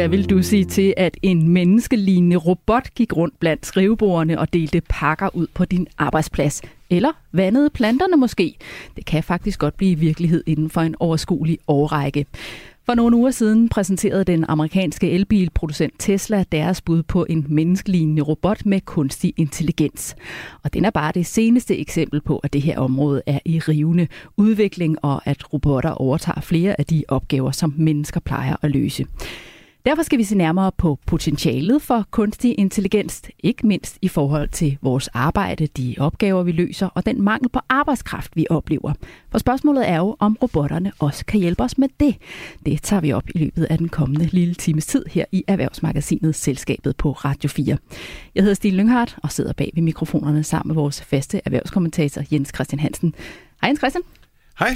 Hvad vil du sige til, at en menneskelignende robot gik rundt blandt skrivebordene og delte pakker ud på din arbejdsplads? Eller vandede planterne måske? Det kan faktisk godt blive virkelighed inden for en overskuelig årrække. For nogle uger siden præsenterede den amerikanske elbilproducent Tesla deres bud på en menneskelignende robot med kunstig intelligens. Og den er bare det seneste eksempel på, at det her område er i rivende udvikling, og at robotter overtager flere af de opgaver, som mennesker plejer at løse. Derfor skal vi se nærmere på potentialet for kunstig intelligens, ikke mindst i forhold til vores arbejde, de opgaver, vi løser og den mangel på arbejdskraft, vi oplever. For spørgsmålet er jo, om robotterne også kan hjælpe os med det. Det tager vi op i løbet af den kommende lille times tid her i Erhvervsmagasinet Selskabet på Radio 4. Jeg hedder Stine Lynghardt og sidder bag ved mikrofonerne sammen med vores faste erhvervskommentator Jens Christian Hansen. Hej Jens Christian. Hej.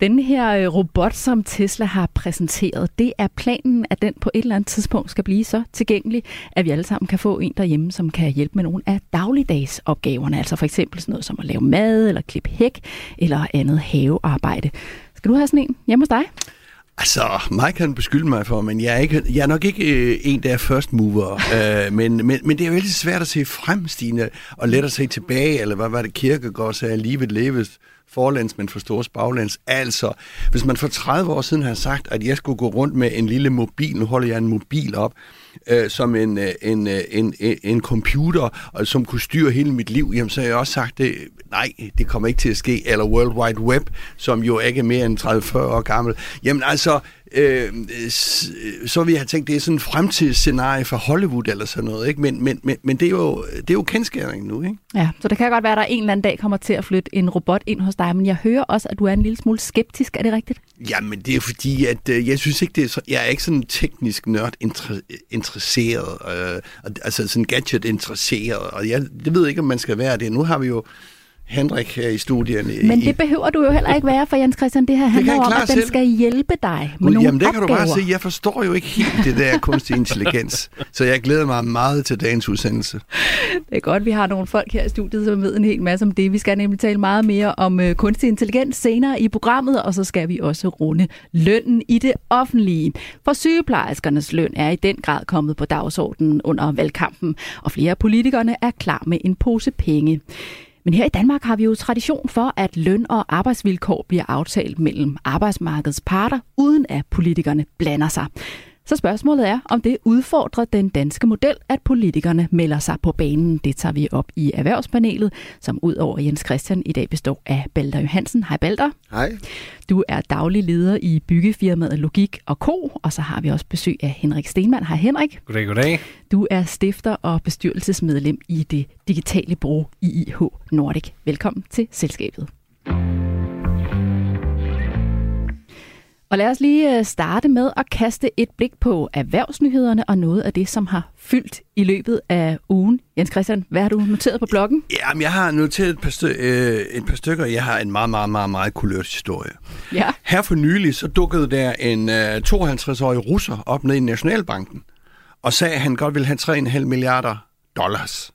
Den her øh, robot, som Tesla har præsenteret, det er planen, at den på et eller andet tidspunkt skal blive så tilgængelig, at vi alle sammen kan få en derhjemme, som kan hjælpe med nogle af dagligdags opgaverne. Altså for eksempel sådan noget som at lave mad, eller klippe hæk, eller andet havearbejde. Skal du have sådan en hjemme hos dig? Altså, mig kan beskylde mig for, men jeg er, ikke, jeg er nok ikke øh, en, der er first mover. øh, men, men, men det er jo altid svært at se frem, Stine, og let at se tilbage, eller hvad var det Kirkegaard sagde, livet leves forlæns, men forstås baglæns. Altså, hvis man for 30 år siden havde sagt, at jeg skulle gå rundt med en lille mobil, nu holder jeg en mobil op, øh, som en, øh, en, øh, en, en, en computer, og som kunne styre hele mit liv, jamen så har jeg også sagt, det, nej, det kommer ikke til at ske. Eller World Wide Web, som jo ikke er mere end 30-40 år gammel. Jamen altså, øh, så vil jeg have tænkt, det er sådan en fremtidsscenarie for Hollywood eller sådan noget, ikke? Men, men, men, men det, er jo, det er jo kendskæringen nu, ikke? Ja, så det kan godt være, at der en eller anden dag kommer til at flytte en robot ind hos dig, men jeg hører også, at du er en lille smule skeptisk. Er det rigtigt? Jamen, det er fordi, at øh, jeg synes ikke, det er så, jeg er ikke sådan teknisk nørd interesseret, øh, altså sådan gadget interesseret, og jeg det ved ikke, om man skal være det. Nu har vi jo Henrik her i studien. Men det behøver du jo heller ikke være for Jens Christian. Det her handler om, at den skal hjælpe dig med nogle Jamen det opgaver. kan du bare se. Jeg forstår jo ikke helt det der kunstig intelligens. Så jeg glæder mig meget til dagens udsendelse. Det er godt, vi har nogle folk her i studiet, som ved en hel masse om det. Vi skal nemlig tale meget mere om uh, kunstig intelligens senere i programmet, og så skal vi også runde lønnen i det offentlige. For sygeplejerskernes løn er i den grad kommet på dagsordenen under valgkampen, og flere af politikerne er klar med en pose penge. Men her i Danmark har vi jo tradition for, at løn- og arbejdsvilkår bliver aftalt mellem arbejdsmarkedets parter, uden at politikerne blander sig. Så spørgsmålet er, om det udfordrer den danske model, at politikerne melder sig på banen. Det tager vi op i erhvervspanelet, som ud over Jens Christian i dag består af Balder Johansen. Hej Balder. Hej. Du er daglig leder i byggefirmaet Logik og Co. Og så har vi også besøg af Henrik Stenmann. Hej Henrik. Goddag, goddag. Du er stifter og bestyrelsesmedlem i det digitale bureau IIH Nordic. Velkommen til selskabet. Og lad os lige øh, starte med at kaste et blik på erhvervsnyhederne og noget af det, som har fyldt i løbet af ugen. Jens Christian, hvad har du noteret på bloggen? Jamen, jeg har noteret et par, stø- øh, et par stykker. Jeg har en meget, meget, meget, meget kulørt historie. Ja. Her for nylig, så dukkede der en øh, 52-årig russer op ned i Nationalbanken og sagde, at han godt ville have 3,5 milliarder dollars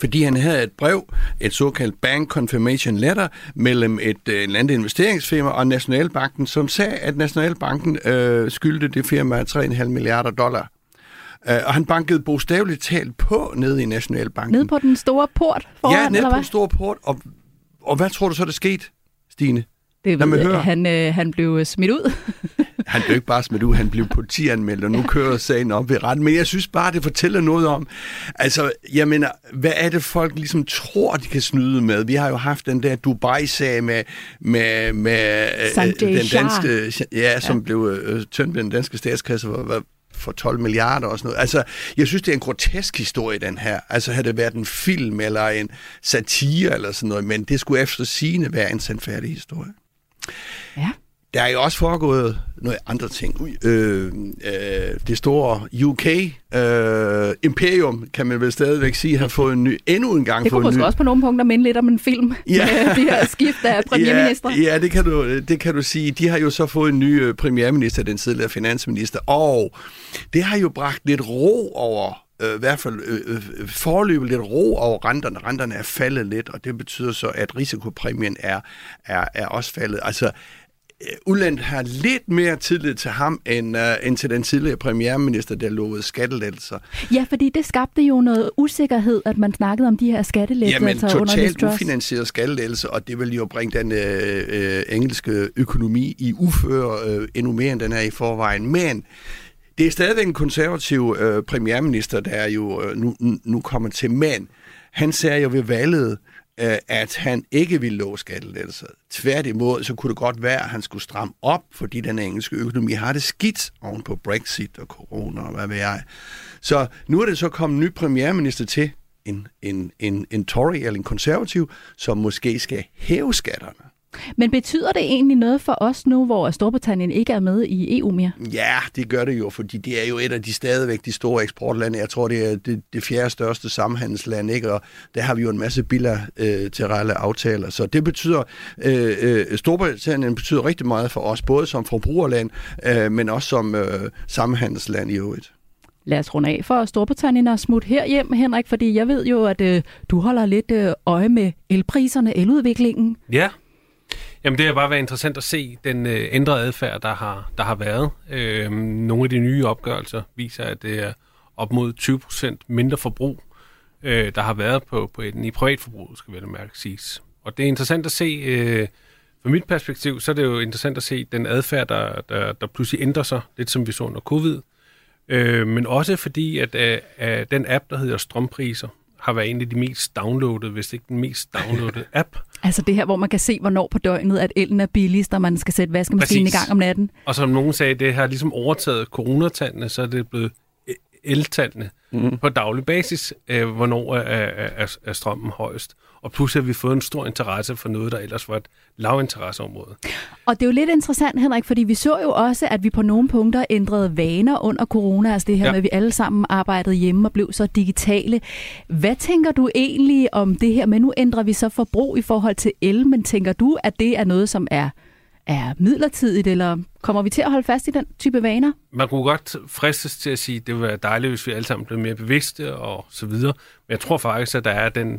fordi han havde et brev, et såkaldt Bank Confirmation Letter, mellem et øh, andet investeringsfirma og Nationalbanken, som sagde, at Nationalbanken øh, skyldte det firma 3,5 milliarder dollar. Uh, og han bankede bogstaveligt talt på nede i Nationalbanken. Nede på den store port foran, Ja, nede på hvad? den store port. Og, og hvad tror du så, der skete, Stine? Det Lad mig ved jeg. høre. Han, øh, han blev smidt ud. Han blev ikke bare smidt ud, han blev politianmeldt, og nu kører sagen op ved retten. Men jeg synes bare, det fortæller noget om, altså, jeg mener, hvad er det folk ligesom tror, de kan snyde med? Vi har jo haft den der Dubai-sag med, med, med øh, Sanjay den danske, ja, som ja. blev øh, tømt ved den danske statskasse for, hvad- for 12 milliarder og sådan noget. Altså, jeg synes, det er en grotesk historie, den her. Altså, havde det været en film eller en satire eller sådan noget, men det skulle efter sigende være en sandfærdig historie. Ja. Der er jo også foregået nogle andre ting. Ui, Øh, øh, det store UK øh, Imperium, kan man vel stadigvæk sige, har fået en ny, endnu en gang Det kunne fået en ny... også på nogle punkter minde lidt om en film. Ja. det her skift af premierminister. Ja, ja det, kan du, det kan du sige. De har jo så fået en ny øh, premierminister, den tidligere finansminister, og det har jo bragt lidt ro over øh, i hvert fald øh, øh, forløbet lidt ro over renterne. Renterne er faldet lidt, og det betyder så, at risikopræmien er, er, er også faldet. Altså, Ulland har lidt mere tillid til ham, end, uh, end til den tidligere premierminister, der lovede skattelettelser. Ja, fordi det skabte jo noget usikkerhed, at man snakkede om de her skattelettelser Jamen, totalt ufinansieret skattelettelser, og det vil jo bringe den øh, øh, engelske økonomi i uføre øh, endnu mere, end den er i forvejen. Men det er stadigvæk en konservativ øh, premierminister, der er jo øh, nu, nu kommer til, men han sagde jo ved valget, øh, Øh, at han ikke ville love skattelettelser. Tværtimod, så kunne det godt være, at han skulle stramme op, fordi den engelske økonomi har det skidt oven på Brexit og corona og hvad ved jeg. Så nu er det så kommet en ny premierminister til, en, en, en, en Tory eller en konservativ, som måske skal hæve skatterne. Men betyder det egentlig noget for os nu, hvor Storbritannien ikke er med i EU mere? Ja, det gør det jo, fordi det er jo et af de stadigvæk de store eksportlande. Jeg tror, det er det, det fjerde største samhandelsland, ikke? og der har vi jo en masse bilaterale aftaler. Så det betyder, øh, øh, Storbritannien betyder rigtig meget for os, både som forbrugerland, øh, men også som øh, samhandelsland i øvrigt. Lad os runde af for Storbritannien og smut herhjem, Henrik, fordi jeg ved jo, at øh, du holder lidt øh, øje med elpriserne, eludviklingen. Ja, Jamen det har bare været interessant at se den øh, ændrede adfærd, der har, der har været. Øh, nogle af de nye opgørelser viser, at det er op mod 20% mindre forbrug, øh, der har været på, på den i privatforbruget, skal vi mærke siges. Og det er interessant at se, øh, fra mit perspektiv, så er det jo interessant at se den adfærd, der, der, der pludselig ændrer sig, lidt som vi så under covid. Øh, men også fordi, at øh, den app, der hedder Strømpriser, har været en af de mest downloadede, hvis ikke den mest downloadede app. Altså det her, hvor man kan se, hvornår på døgnet, at elen er billigst, og man skal sætte vaskemaskinen Præcis. i gang om natten. Og som nogen sagde, det har ligesom overtaget coronatallene, så er det blevet eltallene mm. på daglig basis, øh, hvornår er, er, er, er strømmen højst og pludselig har vi fået en stor interesse for noget, der ellers var et lavinteresseområde. Og det er jo lidt interessant, Henrik, fordi vi så jo også, at vi på nogle punkter ændrede vaner under corona, altså det her ja. med, at vi alle sammen arbejdede hjemme og blev så digitale. Hvad tænker du egentlig om det her med, nu ændrer vi så forbrug i forhold til el, men tænker du, at det er noget, som er er midlertidigt, eller kommer vi til at holde fast i den type vaner? Man kunne godt fristes til at sige, at det ville være dejligt, hvis vi alle sammen blev mere bevidste og så videre. Men jeg tror faktisk, at der er den øh,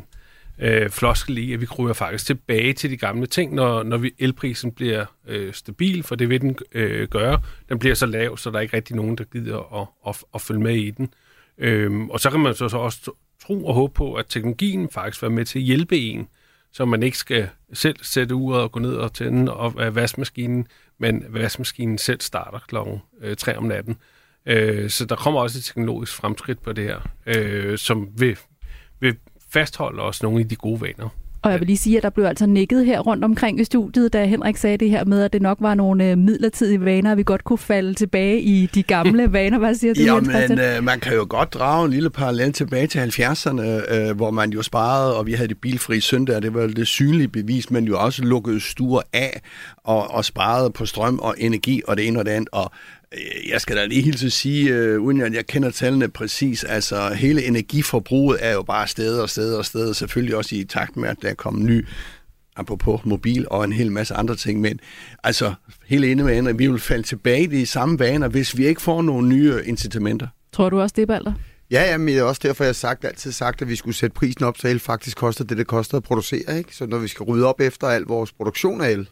Øh, floskel i, at vi kryber faktisk tilbage til de gamle ting, når, når vi, elprisen bliver øh, stabil, for det vil den øh, gøre. Den bliver så lav, så der er ikke rigtig nogen, der gider at, at, at følge med i den. Øhm, og så kan man så, så også tro og håbe på, at teknologien faktisk vil med til at hjælpe en, så man ikke skal selv sætte uret og gå ned og tænde og vaskemaskinen, men vaskemaskinen selv starter klokken øh, 3 om natten. Øh, så der kommer også et teknologisk fremskridt på det her, øh, som vil fastholder også nogle af de gode vaner. Og jeg vil lige sige, at der blev altså nikket her rundt omkring i studiet, da Henrik sagde det her med, at det nok var nogle øh, midlertidige vaner, vi godt kunne falde tilbage i de gamle vaner. Hvad siger du, Jamen, men øh, man kan jo godt drage en lille parallel tilbage til 70'erne, øh, hvor man jo sparede, og vi havde det bilfri søndag, det var det synlige bevis, men jo også lukkede stuer af og, og sparede på strøm og energi og det ene og det andet. Og jeg skal da lige hilse at sige, uh, uden at jeg kender tallene præcis, altså hele energiforbruget er jo bare steder og steder og steder, selvfølgelig også i takt med, at der er kommet ny apropos mobil og en hel masse andre ting, men altså hele inde med vi vil falde tilbage i de samme vaner, hvis vi ikke får nogle nye incitamenter. Tror du også det, Balder? Ja, ja, men det er også derfor, jeg har sagt, altid sagt, at vi skulle sætte prisen op, så el faktisk koster det, det koster at producere. Ikke? Så når vi skal rydde op efter al vores produktion af el,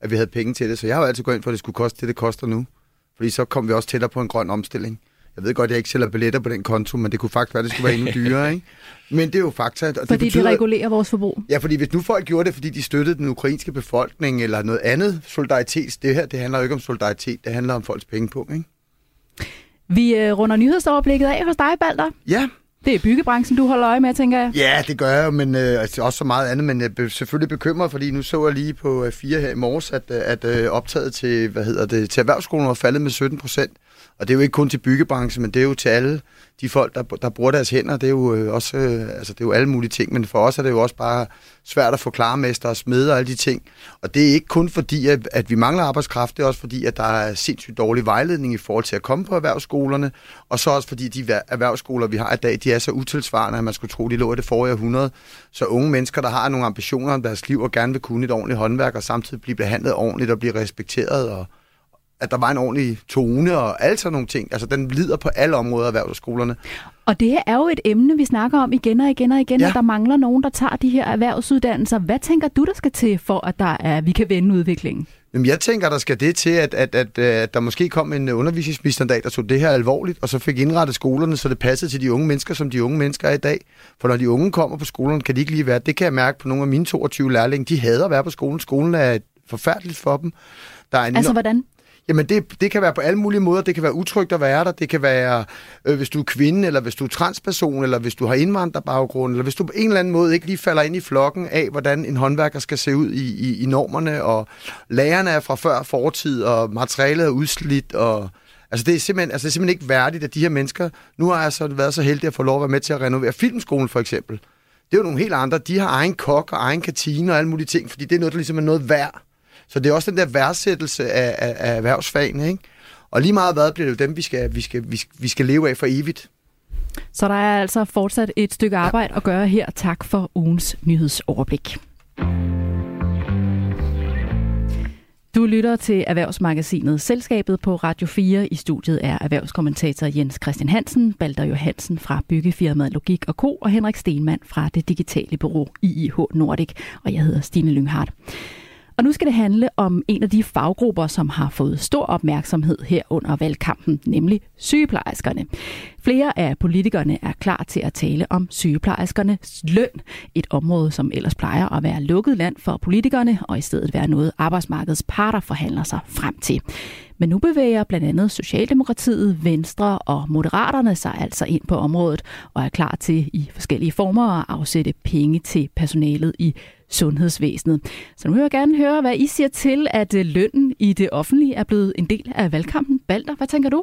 at vi havde penge til det. Så jeg har jo altid gået ind for, at det skulle koste det, det koster nu. Fordi så kom vi også tættere på en grøn omstilling. Jeg ved godt, at jeg ikke sælger billetter på den konto, men det kunne faktisk være, at det skulle være endnu dyrere. Ikke? Men det er jo fakta. Og fordi det, betyder, det regulerer vores forbrug? Ja, fordi hvis nu folk gjorde det, fordi de støttede den ukrainske befolkning eller noget andet solidaritet, det her det handler jo ikke om solidaritet, det handler om folks på, Ikke? Vi øh, runder nyhedsoverblikket af hos dig, Balder. Ja, det er byggebranchen, du holder øje med, tænker jeg. Ja, det gør jeg, men øh, altså, også så meget andet, men øh, jeg er selvfølgelig bekymret, fordi nu så jeg lige på øh, fire her i morges, at, øh, at øh, optaget til, hvad hedder det, til erhvervsskolen var faldet med 17 procent. Og det er jo ikke kun til byggebranchen, men det er jo til alle de folk, der, der bruger deres hænder. Det er jo øh, også øh, altså, det er jo alle mulige ting, men for os er det jo også bare svært at få klarmester og smede og alle de ting. Og det er ikke kun fordi, at, at vi mangler arbejdskraft, det er også fordi, at der er sindssygt dårlig vejledning i forhold til at komme på erhvervsskolerne, og så også fordi de erhvervsskoler, vi har i dag, de er så utilsvarende, at man skulle tro, de lå i det forrige århundrede. Så unge mennesker, der har nogle ambitioner om deres liv og gerne vil kunne et ordentligt håndværk, og samtidig blive behandlet ordentligt og blive respekteret og at der var en ordentlig tone og alt sådan nogle ting. Altså, den lider på alle områder af erhvervsskolerne. Og det her er jo et emne, vi snakker om igen og igen og igen, ja. at der mangler nogen, der tager de her erhvervsuddannelser. Hvad tænker du, der skal til for, at der er, vi kan vende udviklingen? Jamen, jeg tænker, der skal det til, at, at, at, at der måske kom en undervisningsminister dag, der tog det her alvorligt, og så fik indrettet skolerne, så det passede til de unge mennesker, som de unge mennesker er i dag. For når de unge kommer på skolerne, kan de ikke lige være. Det kan jeg mærke på nogle af mine 22 lærlinge. De hader at være på skolen. Skolen er forfærdeligt for dem. Der er en altså, hvordan? Jamen, det, det kan være på alle mulige måder. Det kan være utrygt at være der. Det kan være, øh, hvis du er kvinde, eller hvis du er transperson, eller hvis du har indvandrerbaggrund, eller hvis du på en eller anden måde ikke lige falder ind i flokken af, hvordan en håndværker skal se ud i, i, i normerne, og lærerne er fra før fortid, og materialet er udslidt, og Altså det, er simpelthen, altså det er simpelthen ikke værdigt, at de her mennesker... Nu har jeg så været så heldig at få lov at være med til at renovere filmskolen, for eksempel. Det er jo nogle helt andre. De har egen kok og egen kantine og alle mulige ting, fordi det er noget, der ligesom er noget værd. Så det er også den der værdsættelse af, af, af erhvervsfagene, ikke? Og lige meget hvad bliver det jo dem, vi skal, vi, skal, vi, skal, vi skal leve af for evigt. Så der er altså fortsat et stykke arbejde ja. at gøre her. Tak for ugens nyhedsoverblik. Du lytter til Erhvervsmagasinet Selskabet på Radio 4. I studiet er erhvervskommentator Jens Christian Hansen, Balder Johansen fra byggefirmaet Logik og Co. og Henrik Stenmann fra det digitale bureau IIH Nordic. Og jeg hedder Stine Lynghardt. Og nu skal det handle om en af de faggrupper, som har fået stor opmærksomhed her under valgkampen, nemlig sygeplejerskerne. Flere af politikerne er klar til at tale om sygeplejerskernes løn, et område, som ellers plejer at være lukket land for politikerne, og i stedet være noget arbejdsmarkedets parter forhandler sig frem til. Men nu bevæger blandt andet Socialdemokratiet, Venstre og Moderaterne sig altså ind på området og er klar til i forskellige former at afsætte penge til personalet i sundhedsvæsenet. Så nu vil jeg gerne høre, hvad I siger til, at øh, lønnen i det offentlige er blevet en del af valgkampen. Balder, hvad tænker du?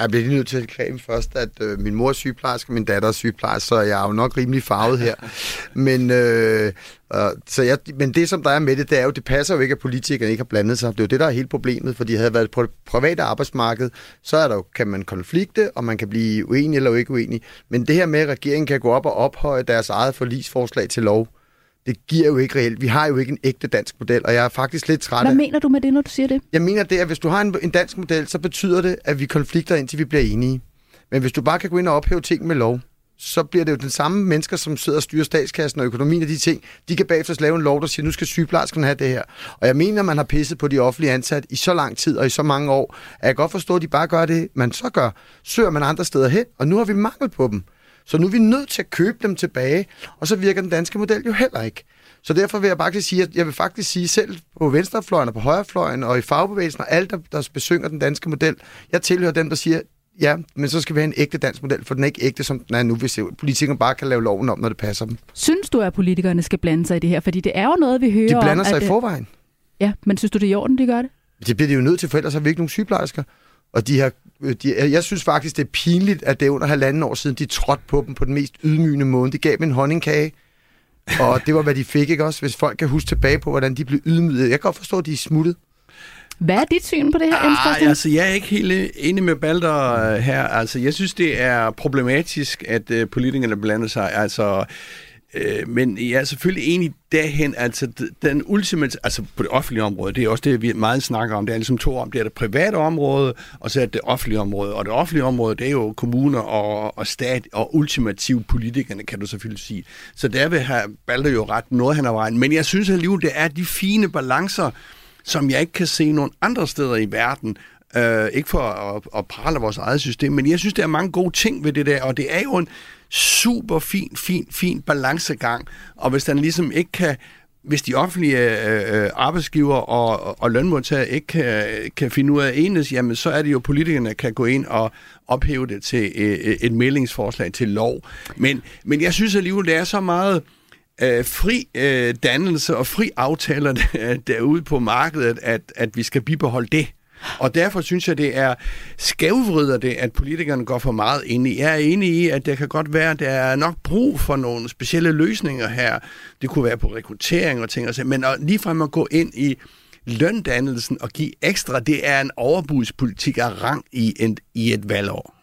Jeg bliver lige nødt til at kræve først, at øh, min mor er sygeplejerske, min datter er sygeplejerske, så jeg er jo nok rimelig farvet her. men, øh, øh, så jeg, men det, som der er med det, det er jo, det passer jo ikke, at politikerne ikke har blandet sig. Det er jo det, der er hele problemet, for de havde været på det private arbejdsmarked, så er der jo, kan man konflikte, og man kan blive uenig eller ikke uenig. Men det her med, at regeringen kan gå op og ophøje deres eget forlisforslag til lov, det giver jo ikke reelt. Vi har jo ikke en ægte dansk model, og jeg er faktisk lidt træt Hvad af... mener du med det, når du siger det? Jeg mener det, at hvis du har en, en dansk model, så betyder det, at vi konflikter indtil vi bliver enige. Men hvis du bare kan gå ind og ophæve ting med lov, så bliver det jo den samme mennesker, som sidder og styrer statskassen og økonomien af de ting, de kan bagefter lave en lov, der siger, nu skal sygeplejerskerne have det her. Og jeg mener, man har pisset på de offentlige ansat i så lang tid og i så mange år, at jeg godt forstå, at de bare gør det, man så gør. Søger man andre steder hen, og nu har vi mangel på dem. Så nu er vi nødt til at købe dem tilbage, og så virker den danske model jo heller ikke. Så derfor vil jeg bare sige, at jeg vil faktisk sige selv på venstrefløjen og på højrefløjen og i fagbevægelsen og alt, der, der besynger den danske model, jeg tilhører dem, der siger, ja, men så skal vi have en ægte dansk model, for den er ikke ægte, som den er nu, hvis politikerne bare kan lave loven om, når det passer dem. Synes du, at politikerne skal blande sig i det her? Fordi det er jo noget, vi hører De blander om, sig at, i forvejen. Ja, men synes du, det er i orden, de gør det? Det bliver de jo nødt til, for ellers har vi ikke nogen sygeplejersker. Og de har, de, jeg synes faktisk, det er pinligt, at det er under halvanden år siden, de trådte på dem på den mest ydmygende måde. De gav dem en honningkage, og det var, hvad de fik, ikke også? Hvis folk kan huske tilbage på, hvordan de blev ydmyget. Jeg kan godt forstå, at de er smuttet. Hvad er dit syn på det her, ah, altså, Jeg er ikke helt enig med Balder øh, her. Altså, jeg synes, det er problematisk, at uh, politikerne blander sig. Altså, Øh, men jeg er selvfølgelig enig derhen, altså den ultimate, altså på det offentlige område, det er også det, vi meget snakker om, det er ligesom to om, det er det private område, og så er det det offentlige område, og det offentlige område, det er jo kommuner og, og stat, og ultimativt politikerne, kan du selvfølgelig sige. Så der vil have Balder jo ret noget han vejen, men jeg synes alligevel, det er de fine balancer, som jeg ikke kan se nogen andre steder i verden, Uh, ikke for at, at prale vores eget system, men jeg synes, der er mange gode ting ved det der, og det er jo en, super fin, fin, fin balancegang. Og hvis den ligesom ikke kan hvis de offentlige øh, øh arbejdsgiver og, og lønmodtagere ikke kan, kan finde ud af enes, jamen så er det jo, politikerne der kan gå ind og ophæve det til øh, et meldingsforslag til lov. Men, men jeg synes alligevel, det er så meget øh, fri øh, dannelse og fri aftaler derude på markedet, at, at vi skal bibeholde det. Og derfor synes jeg, det er skævvrider det, at politikerne går for meget ind i. Jeg er enig i, at det kan godt være, at der er nok brug for nogle specielle løsninger her. Det kunne være på rekruttering og ting og så, men at ligefrem at gå ind i løndannelsen og give ekstra, det er en overbudspolitik af rang i, en, i et valgår.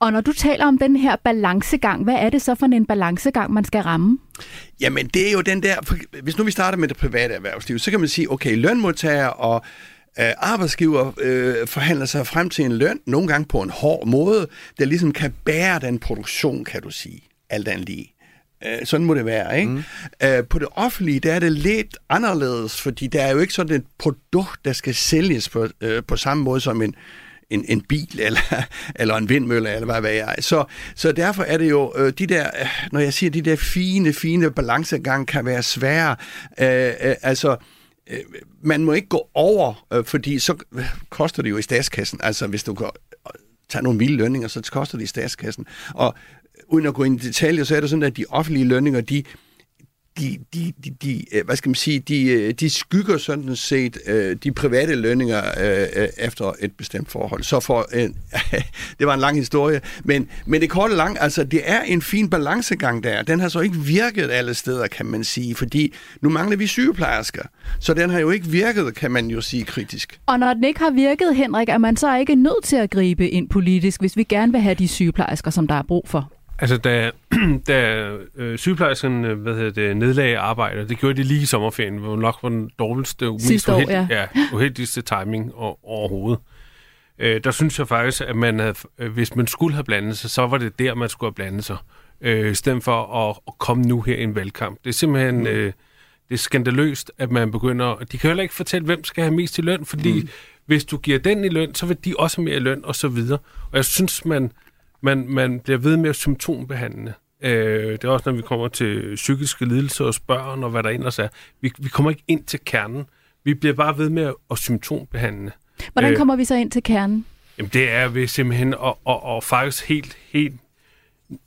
Og når du taler om den her balancegang, hvad er det så for en balancegang, man skal ramme? Jamen, det er jo den der... Hvis nu vi starter med det private erhvervsliv, så kan man sige, okay, lønmodtagere og øh, arbejdsgiver øh, forhandler sig frem til en løn, nogle gange på en hård måde, der ligesom kan bære den produktion, kan du sige, alt andet lige. Øh, sådan må det være, ikke? Mm. Øh, på det offentlige, der er det lidt anderledes, fordi der er jo ikke sådan et produkt, der skal sælges på, øh, på samme måde som en, en, en bil eller, eller en vindmølle, eller hvad ved jeg. Så, så derfor er det jo, øh, de der, når jeg siger, de der fine, fine balancegang kan være svære. Øh, øh, altså, øh, Øh, man må ikke gå over, øh, fordi så øh, koster det jo i statskassen. Altså, hvis du går, øh, tager nogle vilde lønninger, så koster det i statskassen. Og uden at gå ind i detaljer, så er det sådan, at de offentlige lønninger, de, de, de, de, de, øh, hvad skal man sige, de, øh, de skygger sådan set øh, de private lønninger efter et bestemt forhold. Så for, det var en lang historie, men, men det korte lang, altså det er en fin balancegang der. Den har så ikke virket alle steder, kan man sige, fordi nu mangler vi sygeplejersker, så den har jo ikke virket, kan man jo sige kritisk. Og når den ikke har virket, Henrik, er man så ikke nødt til at gribe ind politisk, hvis vi gerne vil have de sygeplejersker, som der er brug for? Altså, da, da øh, sygeplejersken øh, hvad hedder det, nedlagde arbejde, det gjorde de lige i sommerferien, hvor nok var den dårligste, mest år, ja. ja, uheldigste timing overhovedet. Øh, der synes jeg faktisk, at man havde, øh, hvis man skulle have blandet sig, så var det der, man skulle have blandet sig. Øh, I stedet for at, at komme nu her i en valgkamp. Det er simpelthen... Mm. Øh, det er skandaløst, at man begynder... De kan heller ikke fortælle, hvem skal have mest i løn, fordi mm. hvis du giver den i løn, så vil de også have mere i løn, og så videre. Og jeg synes, man man, man bliver ved med at symptombehandle. Øh, det er også, når vi kommer til psykiske lidelser hos børn og hvad der ellers er. Vi, vi kommer ikke ind til kernen. Vi bliver bare ved med at, at symptombehandle. Hvordan øh, kommer øh, vi så ind til kernen? Jamen, det er ved simpelthen at, at, at faktisk helt, helt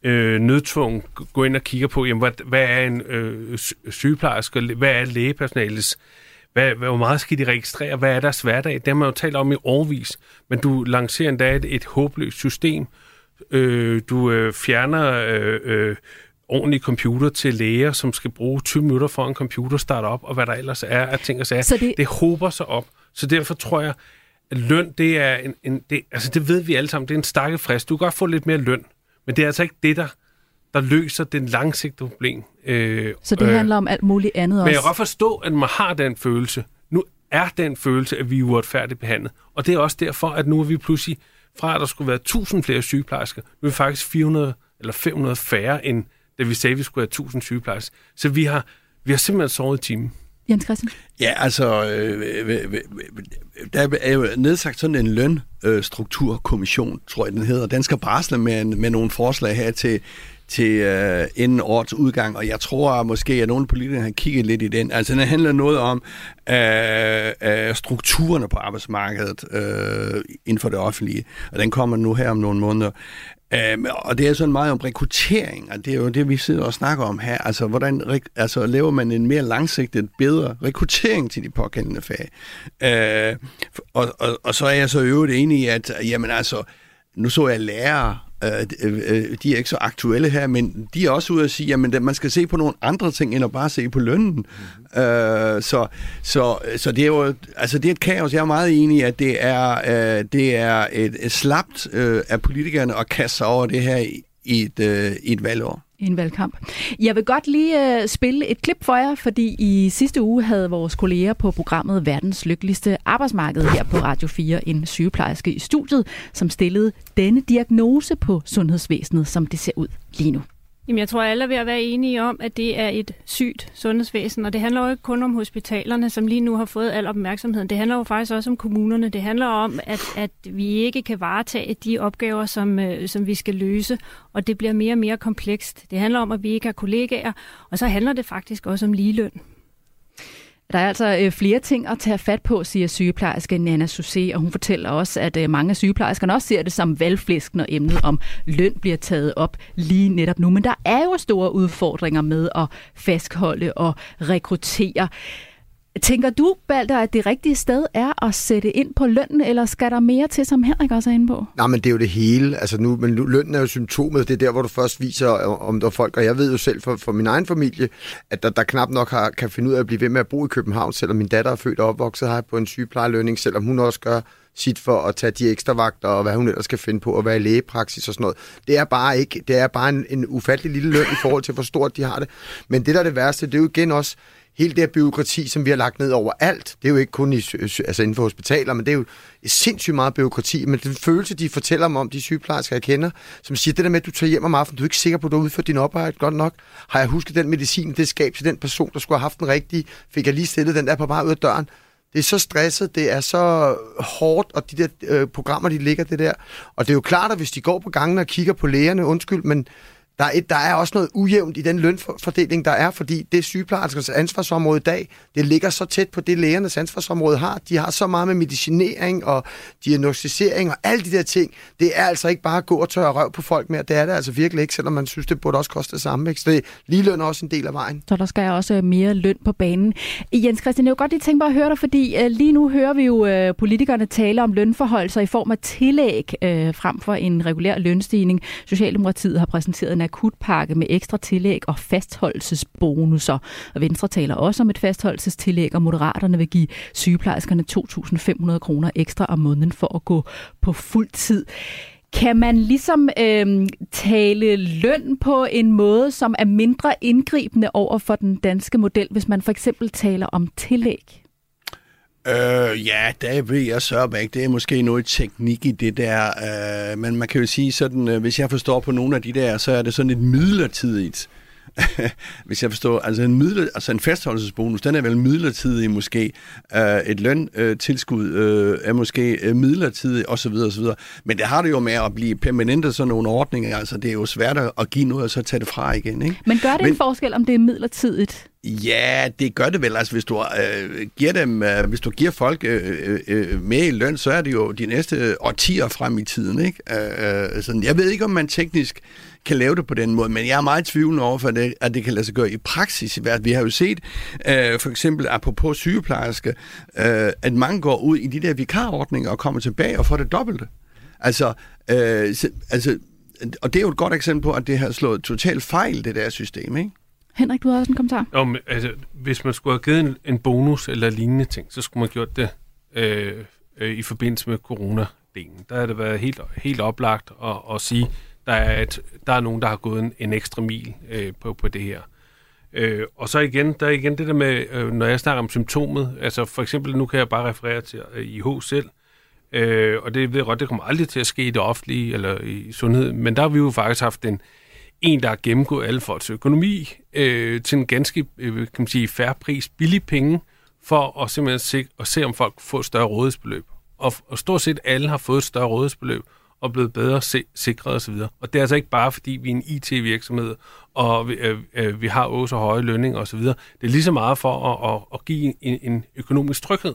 øh, nødtvungen gå ind og kigge på, jamen, hvad, hvad er en øh, sygeplejerske, hvad er lægepersonalets, hvad, hvor meget skal de registrere, hvad er deres hverdag? Det har man jo talt om i årvis, men du lancerer endda et, et håbløst system, Øh, du øh, fjerner øh, øh, ordentlig computer til læger, som skal bruge 20 minutter for en computer starte op, og hvad der ellers er af ting og sager. Så det... det håber sig op. Så derfor tror jeg, at løn, det er en, en det, altså det ved vi alle sammen, det er en stakke frist. Du kan godt få lidt mere løn, men det er altså ikke det, der, der løser den langsigtede problem. Øh, så det øh, handler om alt muligt andet også? Men jeg kan godt forstå, at man har den følelse. Nu er den følelse, at vi er uretfærdigt behandlet. Og det er også derfor, at nu er vi pludselig fra at der skulle være 1000 flere sygeplejersker, nu er vi faktisk 400 eller 500 færre, end da vi sagde, at vi skulle have 1000 sygeplejersker. Så vi har, vi har simpelthen sovet i timen. Jens Christian? Ja, altså, øh, der er jo nedsagt sådan en lønstrukturkommission, tror jeg, den hedder. Den skal brasle med, med nogle forslag her til, til øh, inden årets udgang, og jeg tror måske, at nogle politikere har kigget lidt i den. Altså, den handler noget om øh, øh, strukturerne på arbejdsmarkedet øh, inden for det offentlige, og den kommer nu her om nogle måneder. Øh, og det er sådan meget om rekruttering, og det er jo det, vi sidder og snakker om her. Altså, hvordan altså, laver man en mere langsigtet, bedre rekruttering til de pågældende fag? Øh, og, og, og så er jeg så øvrigt enig i, at jamen, altså, nu så jeg lærere, de er ikke så aktuelle her, men de er også ude at sige, at man skal se på nogle andre ting, end at bare se på lønnen. Mm-hmm. Øh, så, så, så det er jo altså det er et kaos. Jeg er meget enig i, at det er, øh, det er et, et slapt øh, af politikerne at kaste sig over det her i, i et, øh, i et valgår i en valgkamp. Jeg vil godt lige uh, spille et klip for jer, fordi i sidste uge havde vores kolleger på programmet Verdens Lykkeligste Arbejdsmarked her på Radio 4 en sygeplejerske i studiet, som stillede denne diagnose på sundhedsvæsenet, som det ser ud lige nu. Jamen, jeg tror, alle er ved at være enige om, at det er et sygt sundhedsvæsen, og det handler jo ikke kun om hospitalerne, som lige nu har fået al opmærksomheden. Det handler jo faktisk også om kommunerne. Det handler om, at, at vi ikke kan varetage de opgaver, som, øh, som vi skal løse, og det bliver mere og mere komplekst. Det handler om, at vi ikke har kollegaer, og så handler det faktisk også om ligeløn. Der er altså øh, flere ting at tage fat på, siger sygeplejerske Nana Susé, og hun fortæller også, at øh, mange af sygeplejerskerne også ser det som valgflæsk, når emnet om løn bliver taget op lige netop nu. Men der er jo store udfordringer med at fastholde og rekruttere. Tænker du, Balder, at det rigtige sted er at sætte ind på lønnen, eller skal der mere til, som Henrik også er inde på? Nej, men det er jo det hele. Altså nu, men lønnen er jo symptomet. Det er der, hvor du først viser, øh, om der er folk. Og jeg ved jo selv for, for min egen familie, at der, der knap nok har, kan finde ud af at blive ved med at bo i København, selvom min datter er født og opvokset her på en sygeplejelønning, selvom hun også gør sit for at tage de ekstra vagter, og hvad hun ellers skal finde på, og være i lægepraksis og sådan noget. Det er bare ikke, det er bare en, en ufattelig lille løn i forhold til, hvor stort de har det. Men det, der er det værste, det er jo igen også, hele det her byråkrati, som vi har lagt ned over alt, det er jo ikke kun i, altså inden for hospitaler, men det er jo sindssygt meget byråkrati, men den følelse, de fortæller mig om, de sygeplejersker, jeg kender, som siger, det der med, at du tager hjem om aftenen, du er ikke sikker på, at du har udført din arbejde godt nok. Har jeg husket den medicin, det skab til den person, der skulle have haft den rigtige? Fik jeg lige stillet den der på vej ud af døren? Det er så stresset, det er så hårdt, og de der øh, programmer, de ligger det der. Og det er jo klart, at hvis de går på gangen og kigger på lægerne, undskyld, men der er, et, der er også noget ujævnt i den lønfordeling, der er, fordi det sygeplejerskers ansvarsområde i dag, det ligger så tæt på det, lægernes ansvarsområde har. De har så meget med medicinering og diagnostisering og alle de der ting. Det er altså ikke bare at gå og tørre røv på folk mere. Det er det altså virkelig ikke, selvom man synes, det burde også koste det samme. Ikke? Så det, lige løn er også en del af vejen. Så der skal også øh, mere løn på banen. Jens Christian, jeg vil godt lige tænke mig at høre dig, fordi øh, lige nu hører vi jo øh, politikerne tale om lønforhold i form af tillæg uh, frem for en regulær lønstigning. Socialdemokratiet har præsenteret en akutpakke med ekstra tillæg og fastholdelsesbonusser. Og Venstre taler også om et fastholdelsestillæg, og Moderaterne vil give sygeplejerskerne 2.500 kroner ekstra om måneden for at gå på fuld tid. Kan man ligesom øh, tale løn på en måde, som er mindre indgribende over for den danske model, hvis man for eksempel taler om tillæg? Øh, ja, det ved jeg så ikke. Det er måske noget teknik i det der. Øh, men man kan jo sige sådan, øh, hvis jeg forstår på nogle af de der, så er det sådan et midlertidigt hvis jeg forstår, altså en, midler, altså en fastholdelsesbonus, den er vel midlertidig måske. Uh, et løntilskud uh, er måske uh, midlertidig osv. osv. Men det har det jo med at blive permanente sådan nogle ordninger. Altså det er jo svært at give noget og så tage det fra igen. Ikke? Men gør det Men, en forskel, om det er midlertidigt? Ja, det gør det vel. Altså, hvis du, øh, giver, dem, øh, hvis du giver folk øh, øh, mere i løn, så er det jo de næste årtier frem i tiden. Ikke? Øh, sådan, jeg ved ikke, om man teknisk kan lave det på den måde, men jeg er meget tvivlende over, for det, at det kan lade sig gøre i praksis. Vi har jo set, øh, for eksempel apropos sygeplejerske, øh, at mange går ud i de der vikarordninger og kommer tilbage og får det dobbelte. Altså, øh, altså, og det er jo et godt eksempel på, at det har slået totalt fejl, det der system, ikke? Henrik, du har også en kommentar. Jo, men, altså, hvis man skulle have givet en, en bonus eller lignende ting, så skulle man have gjort det øh, øh, i forbindelse med corona-delen. Der har det været helt, helt oplagt at, at sige, der er, et, der er nogen, der har gået en, en ekstra mil øh, på, på det her. Øh, og så igen, der er igen det der med, øh, når jeg snakker om symptomet, altså for eksempel, nu kan jeg bare referere til øh, IH selv, øh, og det ved jeg godt, det kommer aldrig til at ske i det offentlige eller i sundhed, men der har vi jo faktisk haft en, en, der har gennemgået alle folks økonomi øh, til en ganske øh, kan man sige, færre pris, billig penge, for at simpelthen se, at se, om folk får et større rådighedsbeløb. Og, og stort set alle har fået et større rådighedsbeløb, og blevet bedre sikret osv. Og det er altså ikke bare, fordi vi er en IT-virksomhed, og vi, øh, øh, vi har også så høje lønninger osv. Det er lige så meget for at, at, at give en, en økonomisk tryghed.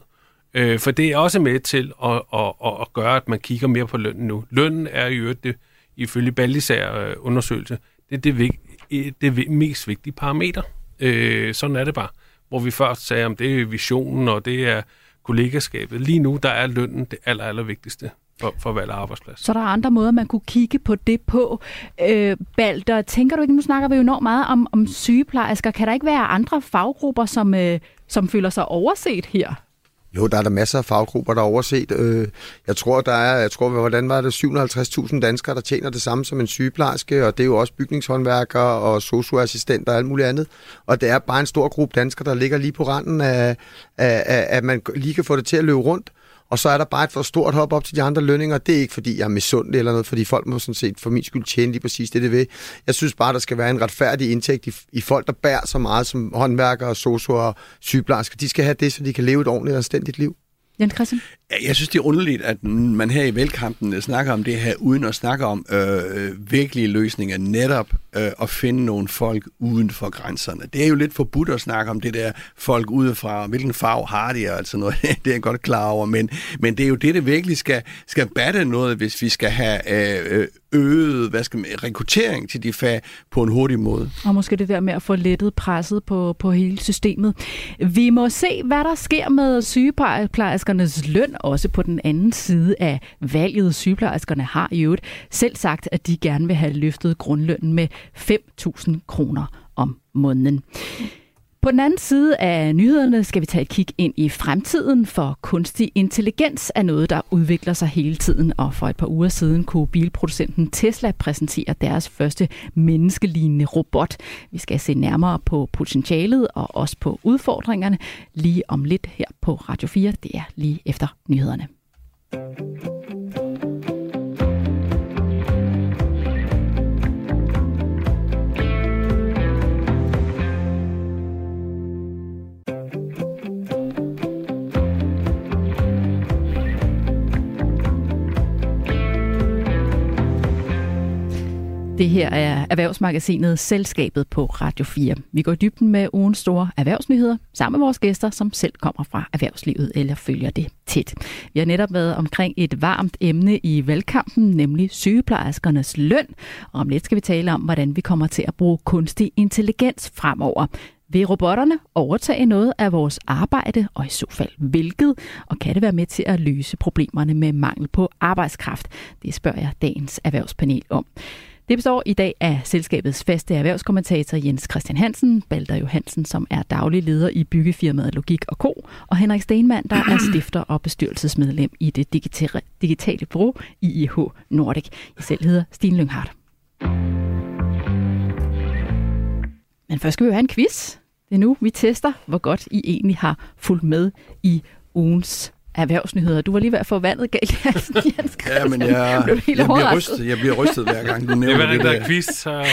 Øh, for det er også med til at, at, at, at gøre, at man kigger mere på lønnen nu. Lønnen er jo det, ifølge Ballisær øh, undersøgelse, det er det, det, det mest vigtige parameter. Øh, sådan er det bare. Hvor vi først sagde, om det er visionen, og det er kollegaskabet. Lige nu, der er lønnen det aller, aller vigtigste for, for valg af arbejdsplads. Så der er andre måder, man kunne kigge på det på. Øh, Balder, tænker du ikke, nu snakker vi jo enormt meget om, om sygeplejersker. Kan der ikke være andre faggrupper, som, øh, som føler sig overset her? Jo, der er der masser af faggrupper, der er overset. Øh, jeg tror, der er, jeg tror, hvordan var det, 750.000 danskere, der tjener det samme som en sygeplejerske, og det er jo også bygningshåndværkere og socioassistenter og alt muligt andet. Og det er bare en stor gruppe danskere, der ligger lige på randen af, af, af at man lige kan få det til at løbe rundt. Og så er der bare et for stort hop op til de andre lønninger. Det er ikke, fordi jeg er misundelig eller noget, fordi folk må sådan set for min skyld tjene lige præcis det, det vil. Jeg synes bare, der skal være en retfærdig indtægt i, i folk, der bærer så meget som håndværkere, sosuer og sygeplejersker. De skal have det, så de kan leve et ordentligt og anstændigt liv. Jens Christian? Jeg synes, det er underligt, at man her i valgkampen øh, snakker om det her, uden at snakke om øh, øh, virkelige løsninger, netop øh, at finde nogle folk uden for grænserne. Det er jo lidt forbudt at snakke om det der folk udefra, og hvilken farve har de, altså noget, det er jeg godt klar over, men, men det er jo det, det virkelig skal, skal batte noget, hvis vi skal have øh, øh, øget hvad skal man, rekruttering til de fag på en hurtig måde. Og måske det der med at få lettet presset på, på hele systemet. Vi må se, hvad der sker med sygeplejerskernes løn, også på den anden side af valget. Sygeplejerskerne har i øvrigt selv sagt, at de gerne vil have løftet grundlønnen med 5.000 kroner om måneden. På den anden side af nyhederne skal vi tage et kig ind i fremtiden, for kunstig intelligens er noget, der udvikler sig hele tiden, og for et par uger siden kunne bilproducenten Tesla præsentere deres første menneskelignende robot. Vi skal se nærmere på potentialet og også på udfordringerne lige om lidt her på Radio 4. Det er lige efter nyhederne. Det her er erhvervsmagasinet Selskabet på Radio 4. Vi går i dybden med ugens store erhvervsnyheder sammen med vores gæster, som selv kommer fra erhvervslivet eller følger det tæt. Vi har netop været omkring et varmt emne i valgkampen, nemlig sygeplejerskernes løn. Og om lidt skal vi tale om, hvordan vi kommer til at bruge kunstig intelligens fremover. Vil robotterne overtage noget af vores arbejde, og i så fald hvilket? Og kan det være med til at løse problemerne med mangel på arbejdskraft? Det spørger jeg dagens erhvervspanel om. Det består i dag af selskabets faste erhvervskommentator Jens Christian Hansen, Balder Johansen, som er daglig leder i byggefirmaet Logik og Co., og Henrik Stenmann, der er stifter og bestyrelsesmedlem i det digitale, digitale bureau IIH Nordic. Jeg selv hedder Stine Lynghardt. Men først skal vi jo have en quiz. Det er nu, vi tester, hvor godt I egentlig har fulgt med i ugens erhvervsnyheder. Du var lige ved at få vandet galt i halsen, Jens Ja, men jeg, jeg, bliver rystet, jeg bliver rystet hver gang, du nævner det. Det er, der quiz, så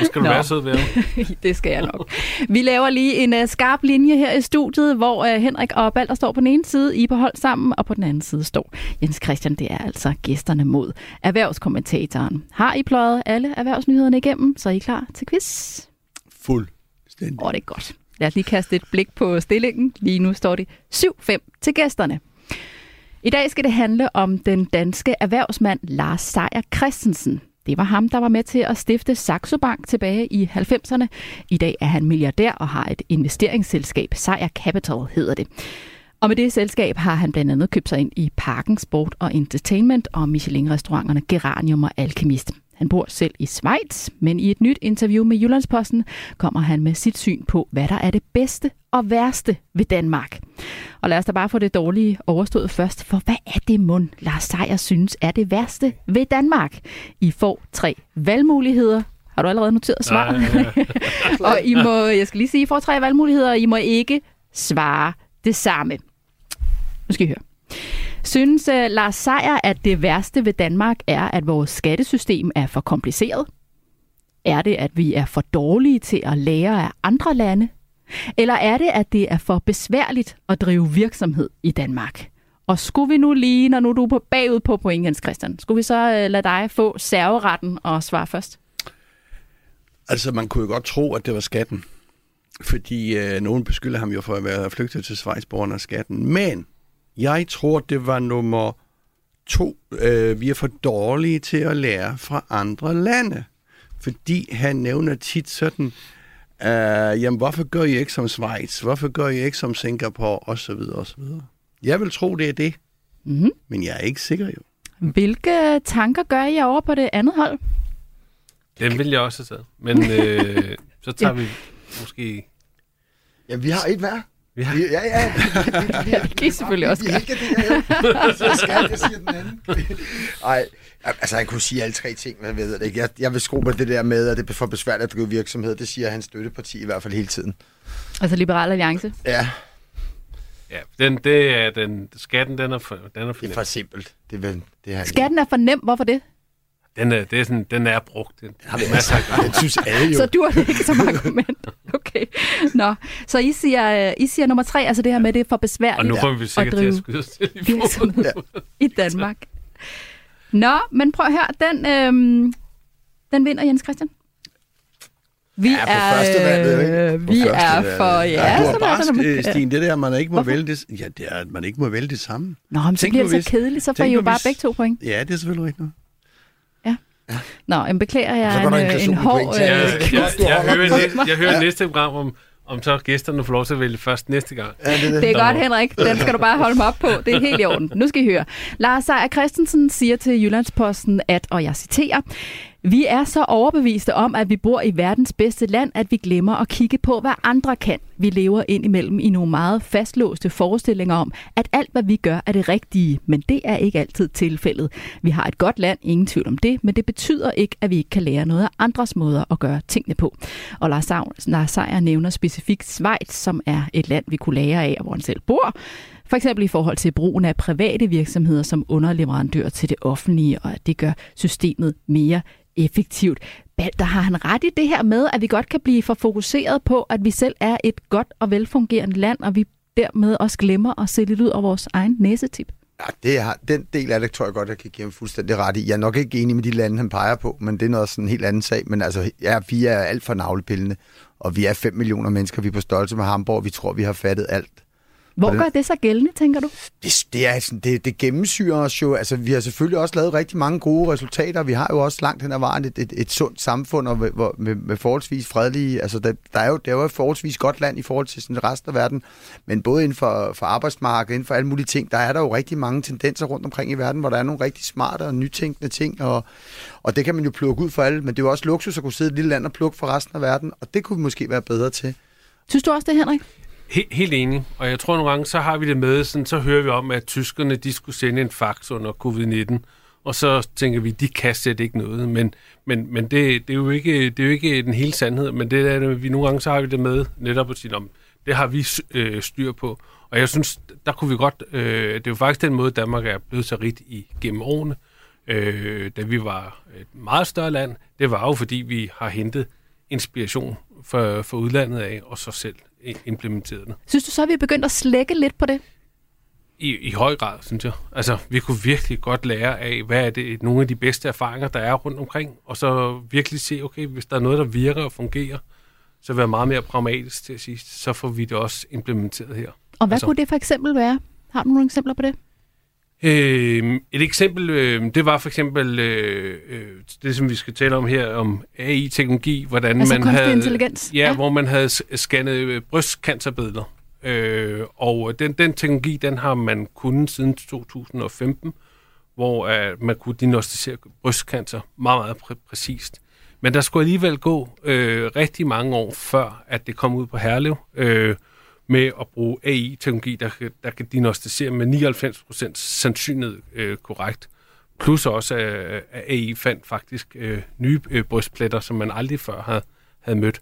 nu skal du Nå. være sød ved Det skal jeg nok. Vi laver lige en uh, skarp linje her i studiet, hvor uh, Henrik og Balder står på den ene side, I på hold sammen, og på den anden side står Jens Christian. Det er altså gæsterne mod erhvervskommentatoren. Har I pløjet alle erhvervsnyhederne igennem, så er I klar til quiz? Fuldstændig. Åh, oh, det er godt. Lad os lige kaste et blik på stillingen. Lige nu står det 7-5 til gæsterne. I dag skal det handle om den danske erhvervsmand Lars Seier Christensen. Det var ham, der var med til at stifte Saxo Bank tilbage i 90'erne. I dag er han milliardær og har et investeringsselskab. Seier Capital hedder det. Og med det selskab har han blandt andet købt sig ind i Parken Sport og Entertainment og Michelin-restauranterne Geranium og Alchemist. Han bor selv i Schweiz, men i et nyt interview med Jyllandsposten kommer han med sit syn på, hvad der er det bedste og værste ved Danmark. Og lad os da bare få det dårlige overstået først, for hvad er det mund, Lars Seier synes er det værste ved Danmark? I får tre valgmuligheder. Har du allerede noteret svar? Nej, ja, ja. og I må, jeg skal lige sige, I får tre valgmuligheder, og I må ikke svare det samme. Nu skal I høre. Synes uh, Lars Seier, at det værste ved Danmark er, at vores skattesystem er for kompliceret? Er det, at vi er for dårlige til at lære af andre lande? Eller er det, at det er for besværligt at drive virksomhed i Danmark? Og skulle vi nu lige, når nu du er på bagud på point, Jens Christian, skulle vi så uh, lade dig få serveretten og svare først? Altså, man kunne jo godt tro, at det var skatten. Fordi øh, nogen beskylder ham jo for at være flygtet til Schweiz på grund af skatten. Men jeg tror, det var nummer to. Øh, vi er for dårlige til at lære fra andre lande. Fordi han nævner tit sådan, øh, jamen hvorfor gør I ikke som Schweiz? Hvorfor gør I ikke som Singapore? Og så videre, og så videre. Jeg vil tro, det er det. Mm-hmm. Men jeg er ikke sikker jo. Hvilke tanker gør I over på det andet hold? Den vil jeg også have taget. Men øh, så tager ja. vi måske... Ja, vi har et hver. Ja, ja, ja. ja. Det kan I selvfølgelig også gøre. Så skal jeg sige den anden. Ej, altså jeg kunne sige alle tre ting, men jeg ved det ikke. Jeg, jeg vil skrue på det der med, at det er for besværligt at drive virksomhed. Det siger hans støtteparti i hvert fald hele tiden. Altså Liberal Alliance? Ja. Ja, den, det er den, skatten den er for, den er for Det er for simpelt. Det er, det er skatten er for nem. Hvorfor det? Den er, det er sådan, den er brugt. Den, har vi masser af Den synes alle jo. Så du har ikke som argument. Okay. Nå, så I siger, I siger nummer tre, altså det her med, det er for besværligt Og nu kommer vi sikkert til at skyde os til i ja. i Danmark. Nå, men prøv at høre, den, øhm, den vinder Jens Christian. Vi ja, på er, første valget, ikke? På vi er for, ja. ja du har bare, det, Stine, det der, man ikke må vælge det, ja, det er, at man ikke må vælge det samme. Nå, men så bliver det så kedeligt, så får I jo bare begge to point. Ja, det er selvfølgelig rigtigt. Ja. Nå, jeg beklager jeg en, en, en hård... Øh, jeg, jeg, jeg, jeg, hører, jeg hører ja. næste program om, om så gæsterne får lov til at vælge først næste gang. Ja, det, det. det er godt, Henrik. Den skal du bare holde mig op på. Det er helt i orden. Nu skal I høre. Lars Seier Christensen siger til Jyllandsposten, at, og jeg citerer, vi er så overbeviste om, at vi bor i verdens bedste land, at vi glemmer at kigge på, hvad andre kan. Vi lever ind imellem i nogle meget fastlåste forestillinger om, at alt, hvad vi gør, er det rigtige. Men det er ikke altid tilfældet. Vi har et godt land, ingen tvivl om det, men det betyder ikke, at vi ikke kan lære noget af andres måder at gøre tingene på. Og Lars Seier nævner specifikt Schweiz, som er et land, vi kunne lære af, hvor han selv bor. For eksempel i forhold til brugen af private virksomheder som underleverandør til det offentlige, og at det gør systemet mere effektivt. Balder, har han ret i det her med, at vi godt kan blive for fokuseret på, at vi selv er et godt og velfungerende land, og vi dermed også glemmer at se lidt ud over vores egen næsetip? Ja, det er, den del af det tror jeg godt, jeg kan give ham fuldstændig ret i. Jeg er nok ikke enig med de lande, han peger på, men det er noget sådan en helt anden sag. Men altså, ja, vi er alt for navlepillende, og vi er 5 millioner mennesker, vi er på størrelse med Hamburg, vi tror, vi har fattet alt. Hvor gør det så gældende, tænker du? Det, det, er sådan, det, det gennemsyrer os jo. Altså, vi har selvfølgelig også lavet rigtig mange gode resultater. Vi har jo også langt hen ad vejen et, et, et sundt samfund og med, med, med forholdsvis fredelige... Altså, der, der er jo, det er jo et forholdsvis godt land i forhold til sådan resten af verden. Men både inden for, for arbejdsmarkedet, inden for alle mulige ting, der er der jo rigtig mange tendenser rundt omkring i verden, hvor der er nogle rigtig smarte og nytænkende ting. Og, og det kan man jo plukke ud for alle. Men det er jo også luksus at kunne sidde i et lille land og plukke for resten af verden. Og det kunne vi måske være bedre til. Synes du også det, Henrik? He- helt enig. Og jeg tror nogle gange, så har vi det med, sådan, så hører vi om, at tyskerne de skulle sende en fax under covid-19. Og så tænker vi, de kan slet ikke noget. Men, men, men det, det, er jo ikke, det er jo ikke den hele sandhed. Men det er, vi nogle gange, så har vi det med netop at sige, om det har vi øh, styr på. Og jeg synes, der kunne vi godt... Øh, det er jo faktisk den måde, Danmark er blevet så rigt i gennem årene. Øh, da vi var et meget større land, det var jo fordi, vi har hentet inspiration for, for udlandet af, og så selv implementeret det. Synes du så, at vi er begyndt at slække lidt på det? I, I høj grad, synes jeg. Altså, vi kunne virkelig godt lære af, hvad er det nogle af de bedste erfaringer, der er rundt omkring, og så virkelig se, okay, hvis der er noget, der virker og fungerer, så være meget mere pragmatisk til at sige, så får vi det også implementeret her. Og hvad altså, kunne det for eksempel være? Har du nogle eksempler på det? Øh, et eksempel, øh, det var for eksempel øh, øh, det, som vi skal tale om her, om AI-teknologi, hvordan altså man havde... intelligens? Ja, ja, hvor man havde scannet øh, brystcancerbilleder. Øh, og den, den teknologi, den har man kunnet siden 2015, hvor øh, man kunne diagnostisere brystcancer meget, meget præ- præcist. Men der skulle alligevel gå øh, rigtig mange år før, at det kom ud på Herlev. Øh, med at bruge AI-teknologi, der, der kan diagnostisere med 99% sandsynlighed øh, korrekt. Plus også, øh, at AI fandt faktisk øh, nye øh, brystpletter, som man aldrig før havde, havde mødt.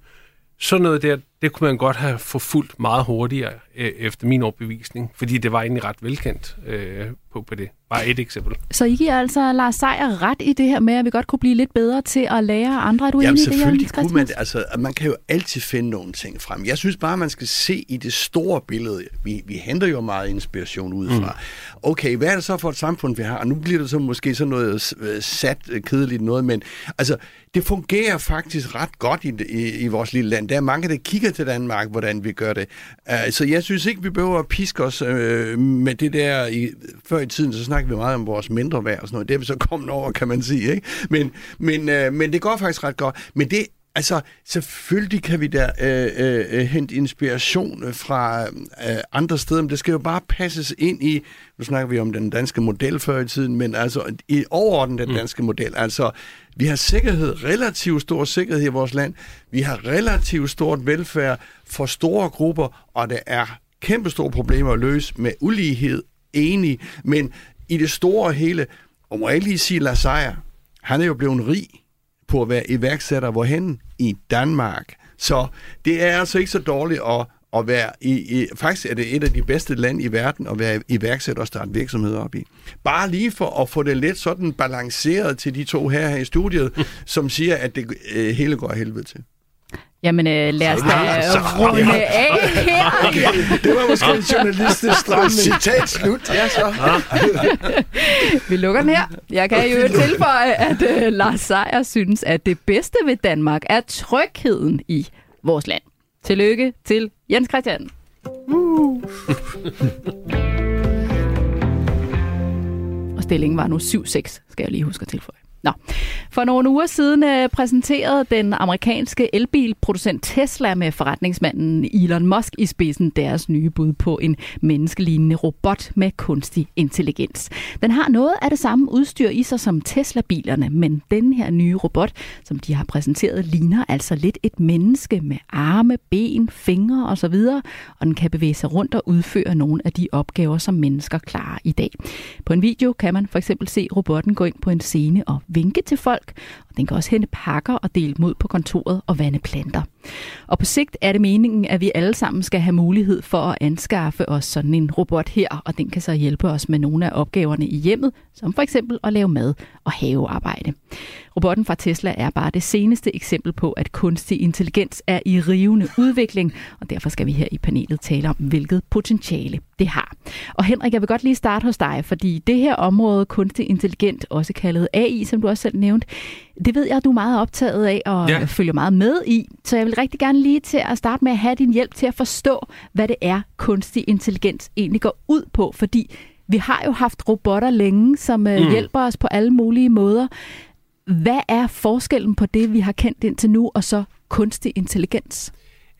Sådan noget der, det kunne man godt have forfulgt meget hurtigere, øh, efter min overbevisning, fordi det var egentlig ret velkendt øh, på, på det. Bare et eksempel. Så I giver altså Lars Seier ret i det her med, at vi godt kunne blive lidt bedre til at lære andre? Er du Jamen enig i det selvfølgelig kunne man Altså, man kan jo altid finde nogle ting frem. Jeg synes bare, man skal se i det store billede. Vi, vi henter jo meget inspiration udefra. Mm. Okay, hvad er det så for et samfund, vi har? Og nu bliver det så måske sådan noget øh, sat, øh, kedeligt noget, men altså, det fungerer faktisk ret godt i, i, i vores lille land. Der er mange, der kigger til Danmark, hvordan vi gør det. Uh, så jeg synes ikke, vi behøver at piske os uh, med det der. Før i tiden, så snakkede vi meget om vores mindre værd og sådan noget. Det er vi så kommet over, kan man sige. Ikke? Men, men, uh, men det går faktisk ret godt. Men det Altså, selvfølgelig kan vi da øh, øh, hente inspiration fra øh, andre steder, men det skal jo bare passes ind i, nu snakker vi om den danske model før i tiden, men altså i overordnet den mm. danske mm. model. Altså, vi har sikkerhed, relativt stor sikkerhed i vores land. Vi har relativt stort velfærd for store grupper, og der er kæmpestore problemer at løse med ulighed, enig. Men i det store hele, og må jeg lige sige, Lars han er jo blevet rig på at være iværksætter hvorhen? I Danmark. Så det er altså ikke så dårligt at, at være i, i... Faktisk er det et af de bedste lande i verden at være iværksætter og starte virksomheder op i. Bare lige for at få det lidt sådan balanceret til de to her, her i studiet, som siger, at det øh, hele går helvede til. Jamen øh, lad os da runde af her. Okay. Det var måske en journalistisk stramning. Citat slut. Ja, så. Vi lukker den her. Jeg kan jo tilføje, at uh, Lars Seier synes, at det bedste ved Danmark er trygheden i vores land. Tillykke til Jens Christian. Uh. Og stillingen var nu 7-6, skal jeg lige huske at tilføje. Nå. For nogle uger siden øh, præsenterede den amerikanske elbilproducent Tesla med forretningsmanden Elon Musk i spidsen deres nye bud på en menneskelignende robot med kunstig intelligens. Den har noget af det samme udstyr i sig som Tesla-bilerne, men den her nye robot, som de har præsenteret, ligner altså lidt et menneske med arme, ben, fingre osv., og den kan bevæge sig rundt og udføre nogle af de opgaver, som mennesker klarer i dag. På en video kan man for eksempel se robotten gå ind på en scene og vinke til folk, og den kan også hente pakker og dele mod på kontoret og vande planter. Og på sigt er det meningen, at vi alle sammen skal have mulighed for at anskaffe os sådan en robot her, og den kan så hjælpe os med nogle af opgaverne i hjemmet, som for eksempel at lave mad og havearbejde. Robotten fra Tesla er bare det seneste eksempel på, at kunstig intelligens er i rivende udvikling, og derfor skal vi her i panelet tale om, hvilket potentiale det har. Og Henrik, jeg vil godt lige starte hos dig, fordi det her område, kunstig intelligent, også kaldet AI, som du også selv nævnte, det ved jeg, du er meget optaget af og ja. følger meget med i. Så jeg vil rigtig gerne lige til at starte med at have din hjælp til at forstå, hvad det er, kunstig intelligens egentlig går ud på. Fordi vi har jo haft robotter længe, som øh, mm. hjælper os på alle mulige måder. Hvad er forskellen på det, vi har kendt indtil nu, og så kunstig intelligens?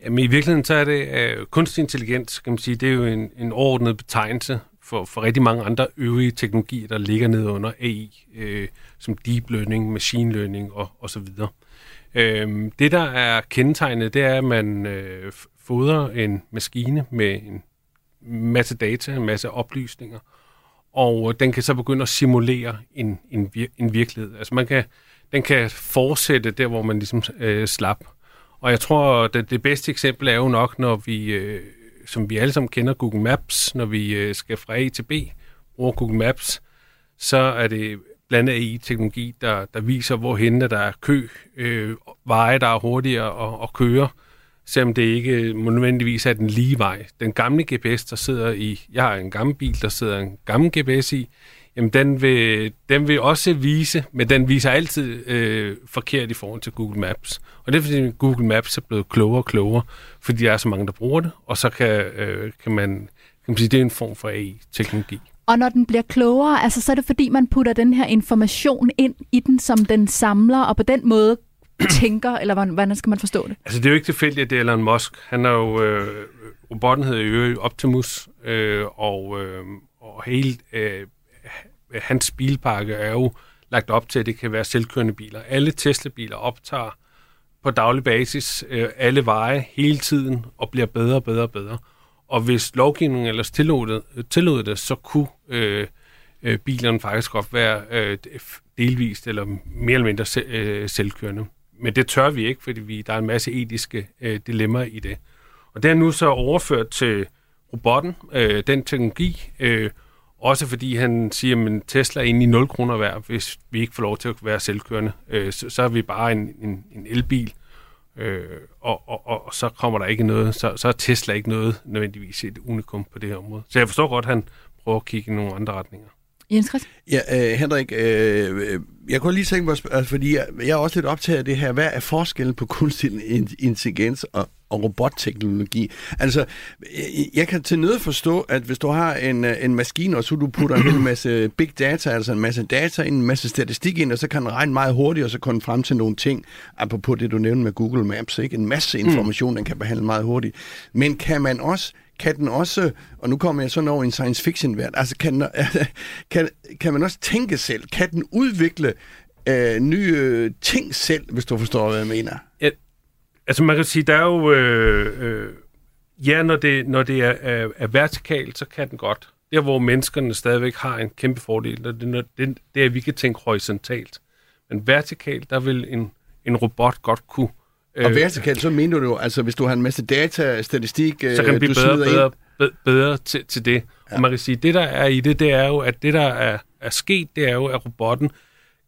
Jamen, i virkeligheden så er det uh, kunstig intelligens, kan man sige, det er jo en, en overordnet betegnelse for, for rigtig mange andre øvrige teknologier, der ligger ned under AI, øh, som deep learning, machine learning og, og så videre. Øh, det, der er kendetegnet, det er, at man øh, fodrer en maskine med en masse data, en masse oplysninger, og den kan så begynde at simulere en, en, vir, en virkelighed. Altså man kan, den kan fortsætte der, hvor man ligesom øh, slap. Og jeg tror, at det, det bedste eksempel er jo nok, når vi øh, som vi alle sammen kender, Google Maps, når vi øh, skal fra A til B, bruger Google Maps, så er det blandt andet AI-teknologi, der, der viser, hvorhen der er kø, øh, veje, der er hurtigere at, at køre, selvom det ikke nødvendigvis er den lige vej. Den gamle GPS, der sidder i, jeg har en gammel bil, der sidder en gammel GPS i, jamen den vil, den vil også vise, men den viser altid øh, forkert i forhold til Google Maps. Og det er fordi Google Maps er blevet klogere og klogere, fordi der er så mange, der bruger det, og så kan, øh, kan man, kan man sige, det er en form for AI-teknologi. Og når den bliver klogere, altså, så er det fordi, man putter den her information ind i den, som den samler, og på den måde tænker, eller hvordan, hvordan skal man forstå det? Altså, det er jo ikke tilfældigt, at det er Elon Musk. Han er jo, øh, robotten hedder jo Optimus, øh, og, øh, og hele øh, hans bilpakke er jo lagt op til, at det kan være selvkørende biler. Alle Tesla-biler optager på daglig basis øh, alle veje hele tiden og bliver bedre og bedre og bedre. Og hvis lovgivningen ellers tillod det, tillod det så kunne øh, øh, bilerne faktisk godt være øh, delvist eller mere eller mindre se, øh, selvkørende. Men det tør vi ikke, fordi vi, der er en masse etiske øh, dilemmaer i det. Og det er nu så overført til robotten, øh, den teknologi, øh, også fordi han siger, at Tesla er egentlig 0 kroner værd, hvis vi ikke får lov til at være selvkørende. Øh, så, så er vi bare en, en, en elbil, øh, og, og, og så kommer der ikke noget, så, så er Tesla ikke noget nødvendigvis et unikum på det her område. Så jeg forstår godt, at han prøver at kigge i nogle andre retninger. Jens Christ? Ja, øh, Henrik, øh, jeg kunne lige tænke mig, altså, fordi jeg, jeg er også lidt optaget af det her, hvad er forskellen på kunstig intelligens og, og robotteknologi? Altså, jeg kan til nød forstå, at hvis du har en, en maskine, og så du putter en hel masse big data, altså en masse data ind, en masse statistik ind, og så kan den regne meget hurtigt, og så komme frem til nogle ting, apropos det, du nævnte med Google Maps, ikke? En masse information, mm. den kan behandle meget hurtigt. Men kan man også kan den også, og nu kommer jeg sådan over en science fiction verden, altså kan, kan, kan man også tænke selv? Kan den udvikle øh, nye øh, ting selv, hvis du forstår, hvad jeg mener? Ja, altså man kan sige, der er jo, øh, øh, ja, når det, når det er, er, er vertikalt, så kan den godt. Der, hvor menneskerne stadigvæk har en kæmpe fordel, det, det, det, det er, at vi kan tænke horisontalt. Men vertikalt, der vil en, en robot godt kunne og øh, vertikalt, så mener du jo, altså hvis du har en masse data, statistik, så kan det blive bedre, bedre, bedre, bedre til, til det. Ja. Og man kan sige, det der er i det, det er jo, at det der er, er sket, det er jo, at robotten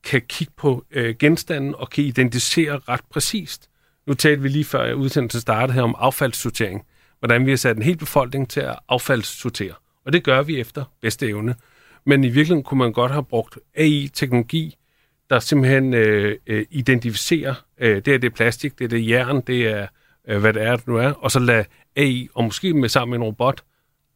kan kigge på øh, genstanden og kan identificere ret præcist. Nu talte vi lige før udsendelsen startede her om affaldssortering. Hvordan vi har sat en hel befolkning til at affaldssortere. Og det gør vi efter bedste evne. Men i virkeligheden kunne man godt have brugt AI-teknologi der simpelthen øh, øh, identificerer, øh, det er det plastik, det er det jern, det er øh, hvad det er, det nu er, og så lade AI, og måske med sammen med en robot,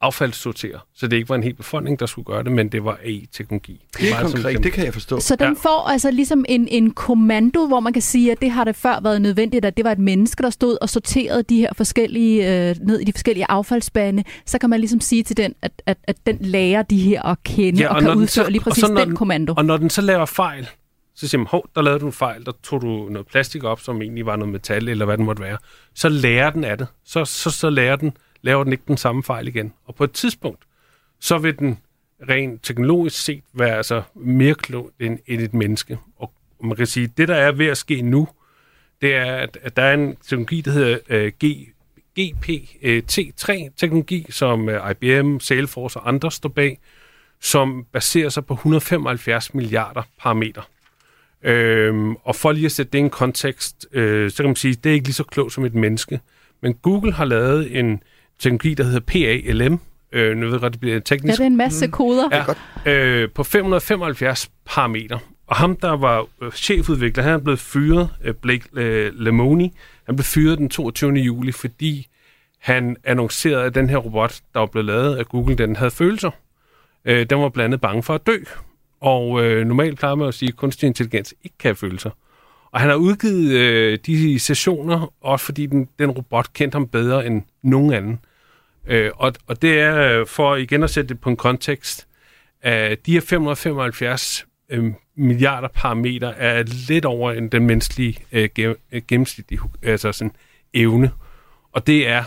affaldssortere. Så det ikke var en hel befolkning, der skulle gøre det, men det var AI-teknologi. Det er konkret, det kan jeg forstå. Så den Ja. får altså ligesom en, en kommando, hvor man kan sige, at det har det før været nødvendigt, at det var et menneske, der stod og sorterede de her forskellige, øh, ned i de forskellige affaldsspande. Så kan man ligesom sige til den, at, at, at den lærer de her at kende ja, og, og kan udføre så- lige og præcis så når den den- kommando. Og når den så laver fejl, så siger man, hov, der lavede du en fejl, der tog du noget plastik op, som egentlig var noget metal, eller hvad det måtte være. Så lærer den af det. Så, så, så lærer den, laver den ikke den samme fejl igen. Og på et tidspunkt, så vil den rent teknologisk set være altså mere klog end, end et menneske. Og man kan sige, det der er ved at ske nu, det er, at, at der er en teknologi, der hedder øh, G, GPT-3-teknologi, som øh, IBM, Salesforce og andre står bag, som baserer sig på 175 milliarder parametre. Øhm, og for lige at sætte det i en kontekst, øh, så kan man sige, at det er ikke lige så klogt som et menneske. Men Google har lavet en teknologi, der hedder PALM. Øh, nu ved jeg godt, det bliver Ja, teknisk. det er en masse koder. Ja, øh, på 575 parametre. Og ham, der var øh, chefudvikler, han er blevet fyret, øh, Blake øh, Lemoni, han blev fyret den 22. juli, fordi han annoncerede, at den her robot, der var blevet lavet af Google, den havde følelser. Øh, den var blandt andet bange for at dø. Og øh, normalt plejer man at sige, at kunstig intelligens ikke kan have følelser. Og han har udgivet øh, de sessioner, også fordi den, den robot kendte ham bedre end nogen anden. Øh, og, og det er, øh, for igen at sætte det på en kontekst, at de her 575 øh, milliarder parametre er lidt over end den menneskelige øh, øh, gennemsnitlige altså sådan, evne. Og det er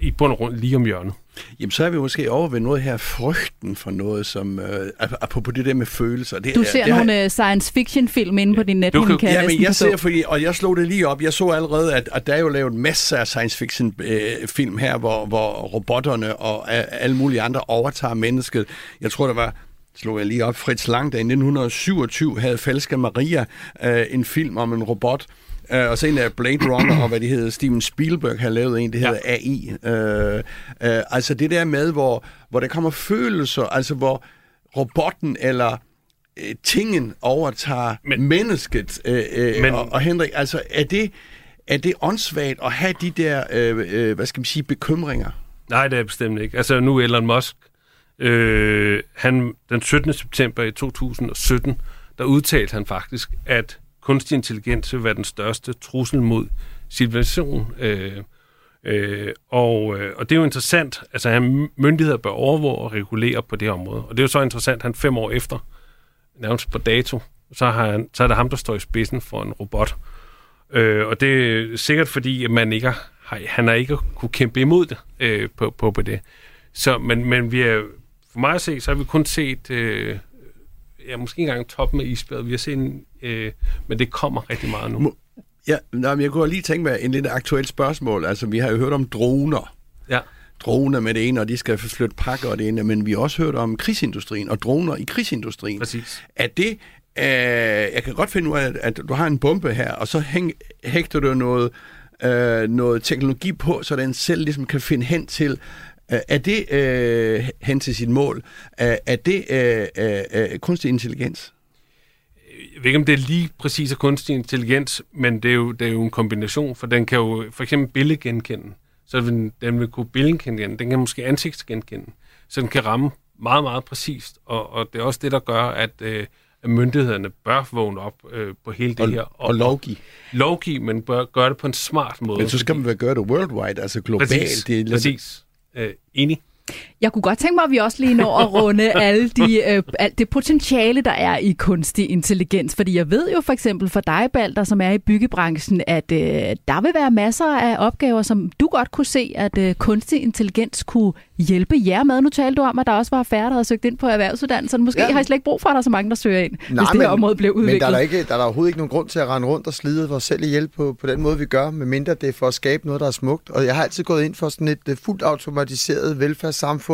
i bund og grund lige om hjørnet. Jamen, så er vi måske over ved noget her, frygten for noget, som... Øh, apropos det der med følelser. Det, Du er- ser det har- nogle øh, science fiction film inde på din net, Du kan- kan jeg Ja, men jeg ser, fordi, og jeg slog det lige op, jeg så allerede, at, at der er jo lavet masser af science fiction øh, film her, hvor, hvor robotterne og øh, alle mulige andre overtager mennesket. Jeg tror, der var slog jeg lige op, Fritz Lang, der i 1927 havde Falska Maria, øh, en film om en robot, Øh, og så en af Blade Runner, og hvad det hedder, Steven Spielberg har lavet en, det hedder ja. AI. Øh, øh, altså det der med, hvor, hvor der kommer følelser, altså hvor robotten eller øh, tingen overtager Men, Men- mennesket. Øh, øh, Men, og, og Henrik, altså er det, er det åndssvagt at have de der, øh, øh, hvad skal man sige, bekymringer? Nej, det er bestemt ikke. Altså nu Elon Musk, øh, han, den 17. september i 2017, der udtalte han faktisk, at kunstig intelligens vil være den største trussel mod civilisation. Øh, øh, og, øh, og det er jo interessant, altså han, myndigheder bør overvåge og regulere på det område. Og det er jo så interessant, han fem år efter, nærmest på dato, så, har han, så er det ham, der står i spidsen for en robot. Øh, og det er sikkert fordi, at man ikke har, har- han har ikke kunne kæmpe imod det øh, på, på, på det. Så, men, men vi er, for mig at se, så har vi kun set, øh, ja, måske ikke engang toppen af isbjerget. Vi har set, en, øh, men det kommer rigtig meget nu. Må- Ja, nej, men jeg kunne lige tænke mig en lidt aktuelt spørgsmål. Altså, vi har jo hørt om droner. Ja. Droner med det ene, og de skal flytte pakker og det ene, men vi har også hørt om krigsindustrien og droner i krigsindustrien. Præcis. Er det, øh, jeg kan godt finde ud af, at, at du har en bombe her, og så hæng, hægter du noget, øh, noget teknologi på, så den selv ligesom kan finde hen til, er det øh, hen til sit mål? Øh, er det øh, øh, øh, kunstig intelligens? Jeg ved ikke, om det er lige præcis kunstig intelligens, men det er, jo, det er jo en kombination, for den kan jo for eksempel billedgenkende. Så den, den vil kunne billedgenkende, den kan måske ansigtsgenkende. Så den kan ramme meget, meget præcist. Og, og det er også det, der gør, at, øh, at myndighederne bør vågne op øh, på hele det Og, her. og lovgive. lovgive, men bør gøre det på en smart måde. Men så skal man vel gøre det worldwide, altså globalt. Præcis, Det er præcis. Øh, enig. Jeg kunne godt tænke mig, at vi også lige når at runde alle de, øh, alt det potentiale, der er i kunstig intelligens. Fordi jeg ved jo for eksempel for dig, Balder, som er i byggebranchen, at øh, der vil være masser af opgaver, som du godt kunne se, at øh, kunstig intelligens kunne hjælpe jer med. Nu talte du om, at der også var færre, der havde søgt ind på erhvervsuddannelserne. Måske Ja. har I slet ikke brug for, at der er så mange, der søger ind, Nej, hvis det her område blev udviklet. Men der er, der, ikke, der er der overhovedet ikke nogen grund til at rende rundt og slide os selv ihjel på, på den måde, vi gør, medmindre det er for at skabe noget, der er smukt. Og jeg har altid gået ind for sådan et uh, fuldt automatiseret velfærdssamfund,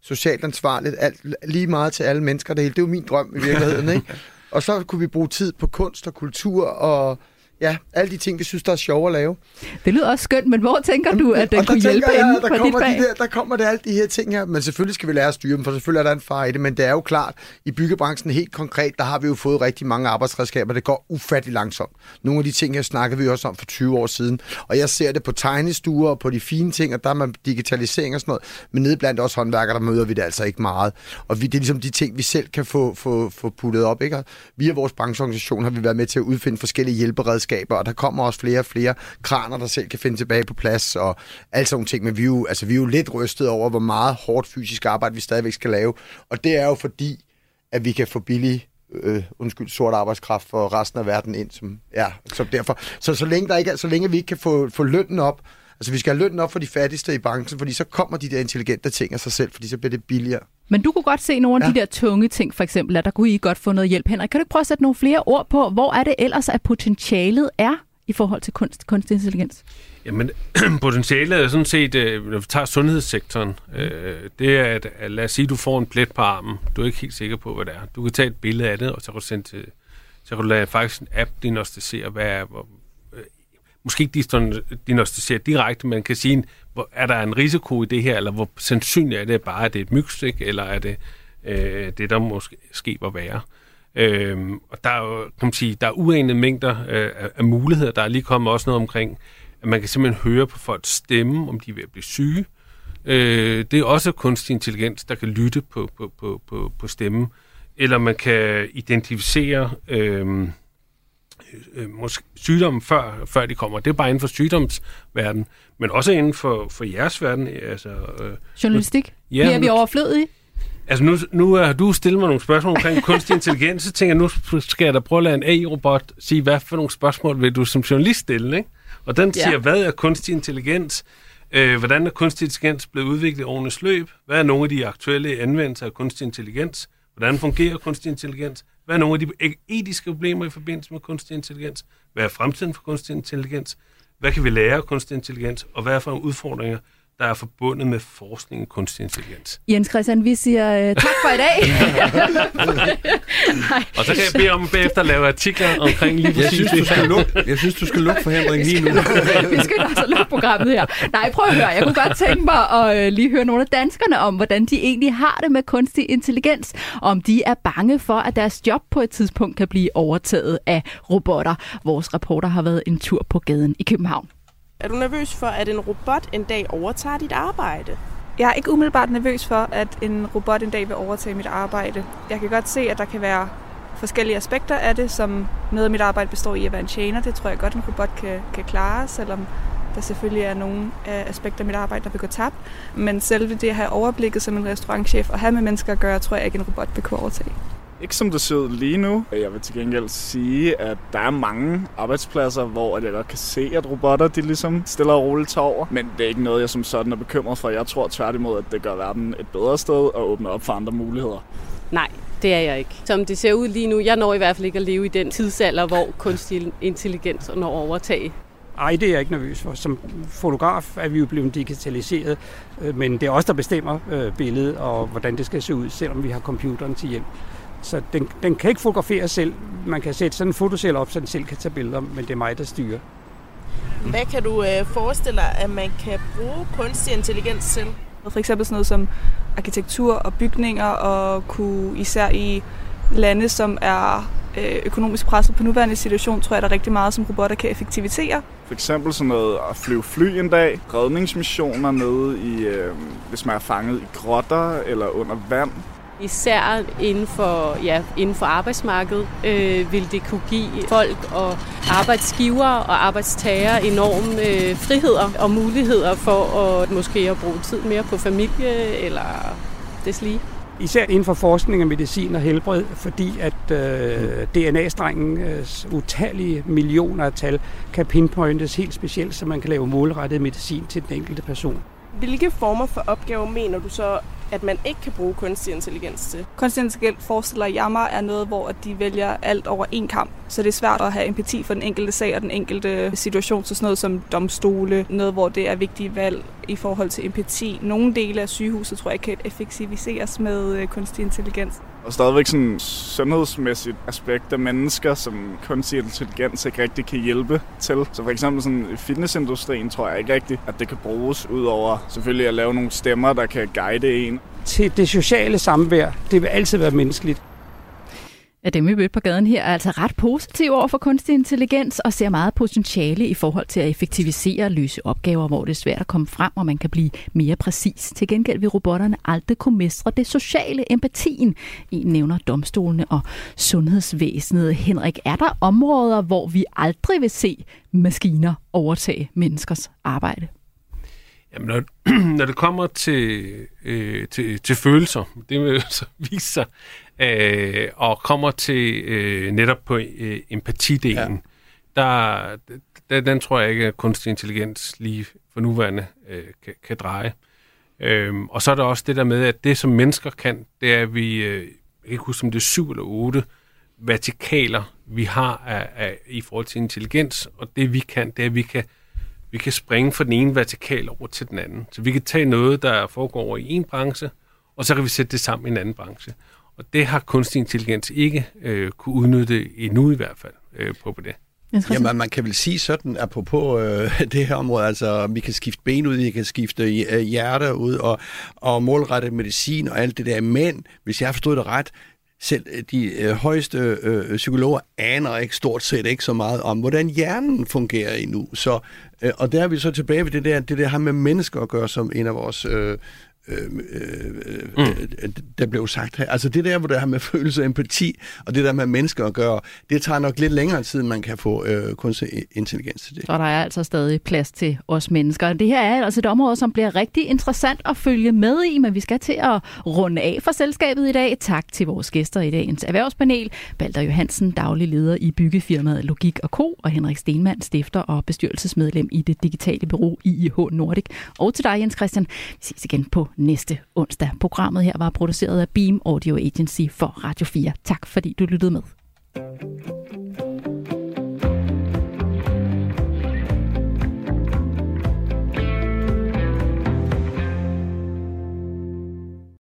socialt ansvarligt, alt, lige meget til alle mennesker. Det, hele. det er jo min drøm i virkeligheden, ikke? Og så kunne vi bruge tid på kunst og kultur og Ja, alle de ting, vi synes, der er sjove at lave. Det lyder også skønt, men hvor tænker du, at den der kunne hjælpe jeg, inden der for dit kommer, fag? de der, der kommer det alle de her ting her, men selvfølgelig skal vi lære at styre dem, for selvfølgelig er der en far i det, men det er jo klart, i byggebranchen helt konkret, der har vi jo fået rigtig mange arbejdsredskaber, det går ufattelig langsomt. Nogle af de ting her snakkede vi også om for 20 år siden, og jeg ser det på tegnestuer og på de fine ting, og der er man digitalisering og sådan noget, men nede blandt os håndværkere, der møder vi det altså ikke meget. Og vi, det er ligesom de ting, vi selv kan få, få, få puttet op, ikke? Og via vores brancheorganisation har vi været med til at udfinde forskellige hjælperedskaber, og der kommer også flere og flere kraner, der selv kan finde tilbage på plads, og alt sådan nogle ting. Men vi er, jo, altså, vi er jo lidt rystet over, hvor meget hårdt fysisk arbejde vi stadigvæk skal lave. Og det er jo fordi, at vi kan få billig øh, undskyld, sort arbejdskraft for resten af verden ind. Som, ja, så derfor. Så, så, længe der ikke, så længe vi ikke kan få, få lønnen op, altså vi skal have lønnen op for de fattigste i branchen, fordi så kommer de der intelligente ting af sig selv, fordi så bliver det billigere. Men du kunne godt se nogle af Ja. de der tunge ting, for eksempel, at der kunne I godt få noget hjælp. Henrik, kan du ikke prøve at sætte nogle flere ord på, hvor er det ellers, at potentialet er i forhold til kunst, kunstig intelligens? Jamen, potentialet er sådan set, øh, når vi tager sundhedssektoren, øh, det er, at, lad os sige, at du får en plet på armen. Du er ikke helt sikker på, hvad det er. Du kan tage et billede af det, og så kan du sende til, så kan du lade faktisk en app diagnostisere, hvad er, hvor, øh, måske ikke diagnostisere direkte, men kan sige, er der en risiko i det her, eller hvor sandsynligt er det bare, at det er et mygstik, eller er det øh, det, der måske ske var værre. Øhm, og der er jo, kan man sige, der er uanede mængder øh, af muligheder. Der er lige kommet også noget omkring, at man kan simpelthen høre på folks stemme, om de er ved at blive syge. Øh, det er også kunstig intelligens, der kan lytte på, på, på, på, på stemmen. Eller man kan identificere øh, øh, måske sygdomme, før, før de kommer. Det er bare inden for sygdomsverden, men også inden for, for jeres verden. Altså, øh, Journalistik? Ja, Ja, Bliver vi nu- overflødige? Altså nu, nu har du stillet mig nogle spørgsmål omkring kunstig intelligens, så tænker jeg, nu skal jeg da prøve at lade en AI-robot sige, hvad for nogle spørgsmål vil du som journalist stille, ikke? Og den Ja. siger, hvad er kunstig intelligens? Øh, hvordan er kunstig intelligens blevet udviklet i årenes løb? Hvad er nogle af de aktuelle anvendelser af kunstig intelligens? Hvordan fungerer kunstig intelligens? Hvad er nogle af de etiske problemer i forbindelse med kunstig intelligens? Hvad er fremtiden for kunstig intelligens? Hvad kan vi lære af kunstig intelligens? Og hvad er for nogle udfordringer, der er forbundet med forskning i kunstig intelligens? Jens Christian, vi siger øh, tak for i dag. Og så kan jeg bede om bagefter at lave artikler omkring lige Jeg synes, du skal lukke, jeg synes, du skal lukke for Henrik lige nu. vi skal altså lukke programmet her. Nej, prøv at høre. Jeg kunne godt tænke mig at øh, lige høre nogle af danskerne om, hvordan de egentlig har det med kunstig intelligens. Om de er bange for, at deres job på et tidspunkt kan blive overtaget af robotter. Vores reporter har været en tur på gaden i København. Er du nervøs for, at en robot en dag overtager dit arbejde? Jeg er ikke umiddelbart nervøs for, at en robot en dag vil overtage mit arbejde. Jeg kan godt se, at der kan være forskellige aspekter af det, som noget af mit arbejde består i at være en tjener. Det tror jeg godt, en robot kan, kan klare, selvom der selvfølgelig er nogle af aspekter af mit arbejde, der vil gå tabt. Men selve det at have overblikket som en restaurantchef og have med mennesker at gøre, tror jeg ikke, en robot vil kunne overtage. Ikke som det ser ud lige nu. Jeg vil til gengæld sige, at der er mange arbejdspladser, hvor jeg godt kan se, at robotter de ligesom stiller og roligt tager over. Men det er ikke noget, jeg som sådan er bekymret for. Jeg tror tværtimod, at det gør verden et bedre sted og åbner op for andre muligheder. Nej, det er jeg ikke. Som det ser ud lige nu, jeg når i hvert fald ikke at leve i den tidsalder, hvor kunstig intelligens når overtage. Ej, det er jeg ikke nervøs for. Som fotograf er vi jo blevet digitaliseret, øh, men det er os, der bestemmer øh, billedet og hvordan det skal se ud, selvom vi har computeren til hjælp. Så den, den kan ikke fotografere selv. Man kan sætte sådan en fotocelle op, så den selv kan tage billeder, men det er mig, der styrer. Hvad kan du øh, forestille dig, at man kan bruge kunstig intelligens til? For eksempel sådan noget som arkitektur og bygninger, og kunne især i lande, som er øh, økonomisk presset på nuværende situation, tror jeg, der er rigtig meget, som robotter kan effektivisere. For eksempel sådan noget at flyve fly en dag, redningsmissioner nede i, øh, hvis man er fanget i grotter eller under vand. Især inden for, ja, inden for arbejdsmarkedet øh, vil det kunne give folk og arbejdsgiver og arbejdstagere enorme øh, friheder og muligheder for at måske at bruge tid mere på familie eller deslige. Især inden for forskning af medicin og helbred, fordi at øh, DNA-strengens utallige millioner af tal kan pinpointes helt specielt, så man kan lave målrettet medicin til den enkelte person. Hvilke former for opgaver mener du så, at man ikke kan bruge kunstig intelligens til? Kunstig intelligens forestiller jeg mig er noget, hvor de vælger alt over en kamp. Så det er svært at have empati for den enkelte sag og den enkelte situation. Så sådan noget som domstole, noget hvor det er vigtige valg i forhold til empati. Nogle dele af sygehuset tror jeg kan effektiviseres med øh, kunstig intelligens. Og stadigvæk sådan sundhedsmæssigt aspekt af mennesker, som kunstig intelligens ikke rigtig kan hjælpe til. Så for eksempel sådan i fitnessindustrien tror jeg ikke rigtigt, at det kan bruges ud over selvfølgelig at lave nogle stemmer, der kan guide en. Til det sociale samvær, det vil altid være menneskeligt. Ja, dem vi mødte på gaden her er altså ret positive over for kunstig intelligens og ser meget potentiale i forhold til at effektivisere og løse opgaver, hvor det er svært at komme frem, og man kan blive mere præcis. Til gengæld vil robotterne aldrig kunne mestre det sociale empatien. En nævner domstolene og sundhedsvæsenet. Henrik, er der områder, hvor vi aldrig vil se maskiner overtage menneskers arbejde? Jamen, når, når det kommer til, øh, til, til følelser, det vil så vise sig, øh, og kommer til øh, netop på øh, empatidelen, ja. der, der, den tror jeg ikke, at kunstig intelligens lige for nuværende øh, kan, kan dreje. Øhm, og så er der også det der med, at det som mennesker kan, det er, at vi, øh, jeg kan ikke huske, om det er syv eller otte vertikaler, vi har af, af, i forhold til intelligens, og det vi kan, det er, at vi kan vi kan springe fra den ene vertikal over til den anden. Så vi kan tage noget, der foregår i en branche, og så kan vi sætte det sammen i en anden branche. Og det har kunstig intelligens ikke øh, kunne udnytte endnu i hvert fald øh, på, på det. Jamen, man kan vel sige sådan, apropos øh, det her område, altså vi kan skifte ben ud, vi kan skifte øh, hjerter ud, og, og målrette medicin og alt det der. Men, hvis jeg forstod det ret, selv øh, de øh, højeste øh, psykologer aner ikke stort set ikke så meget om, hvordan hjernen fungerer endnu. Så, øh, og der er vi så tilbage ved det der, det der har med mennesker at gøre, som en af vores øh, øh, øh, mm. øh, der blev sagt her. Altså det der, hvor der har med følelse og empati, og det der med mennesker at gøre, det tager nok lidt længere tid, man kan få øh, kunstig intelligens til det. Så der er altså stadig plads til os mennesker. Det her er altså et område, som bliver rigtig interessant at følge med i, men vi skal til at runde af for selskabet i dag. Tak til vores gæster i dagens erhvervspanel. Balder Johansen, daglig leder i byggefirmaet Logik og Co. og Henrik Stenmann, stifter og bestyrelsesmedlem i det digitale bureau IIH Nordic. Og til dig, Jens Christian. Vi ses igen på næste onsdag. Programmet her var produceret af Beam Audio Agency for Radio 4. Tak fordi du lyttede med.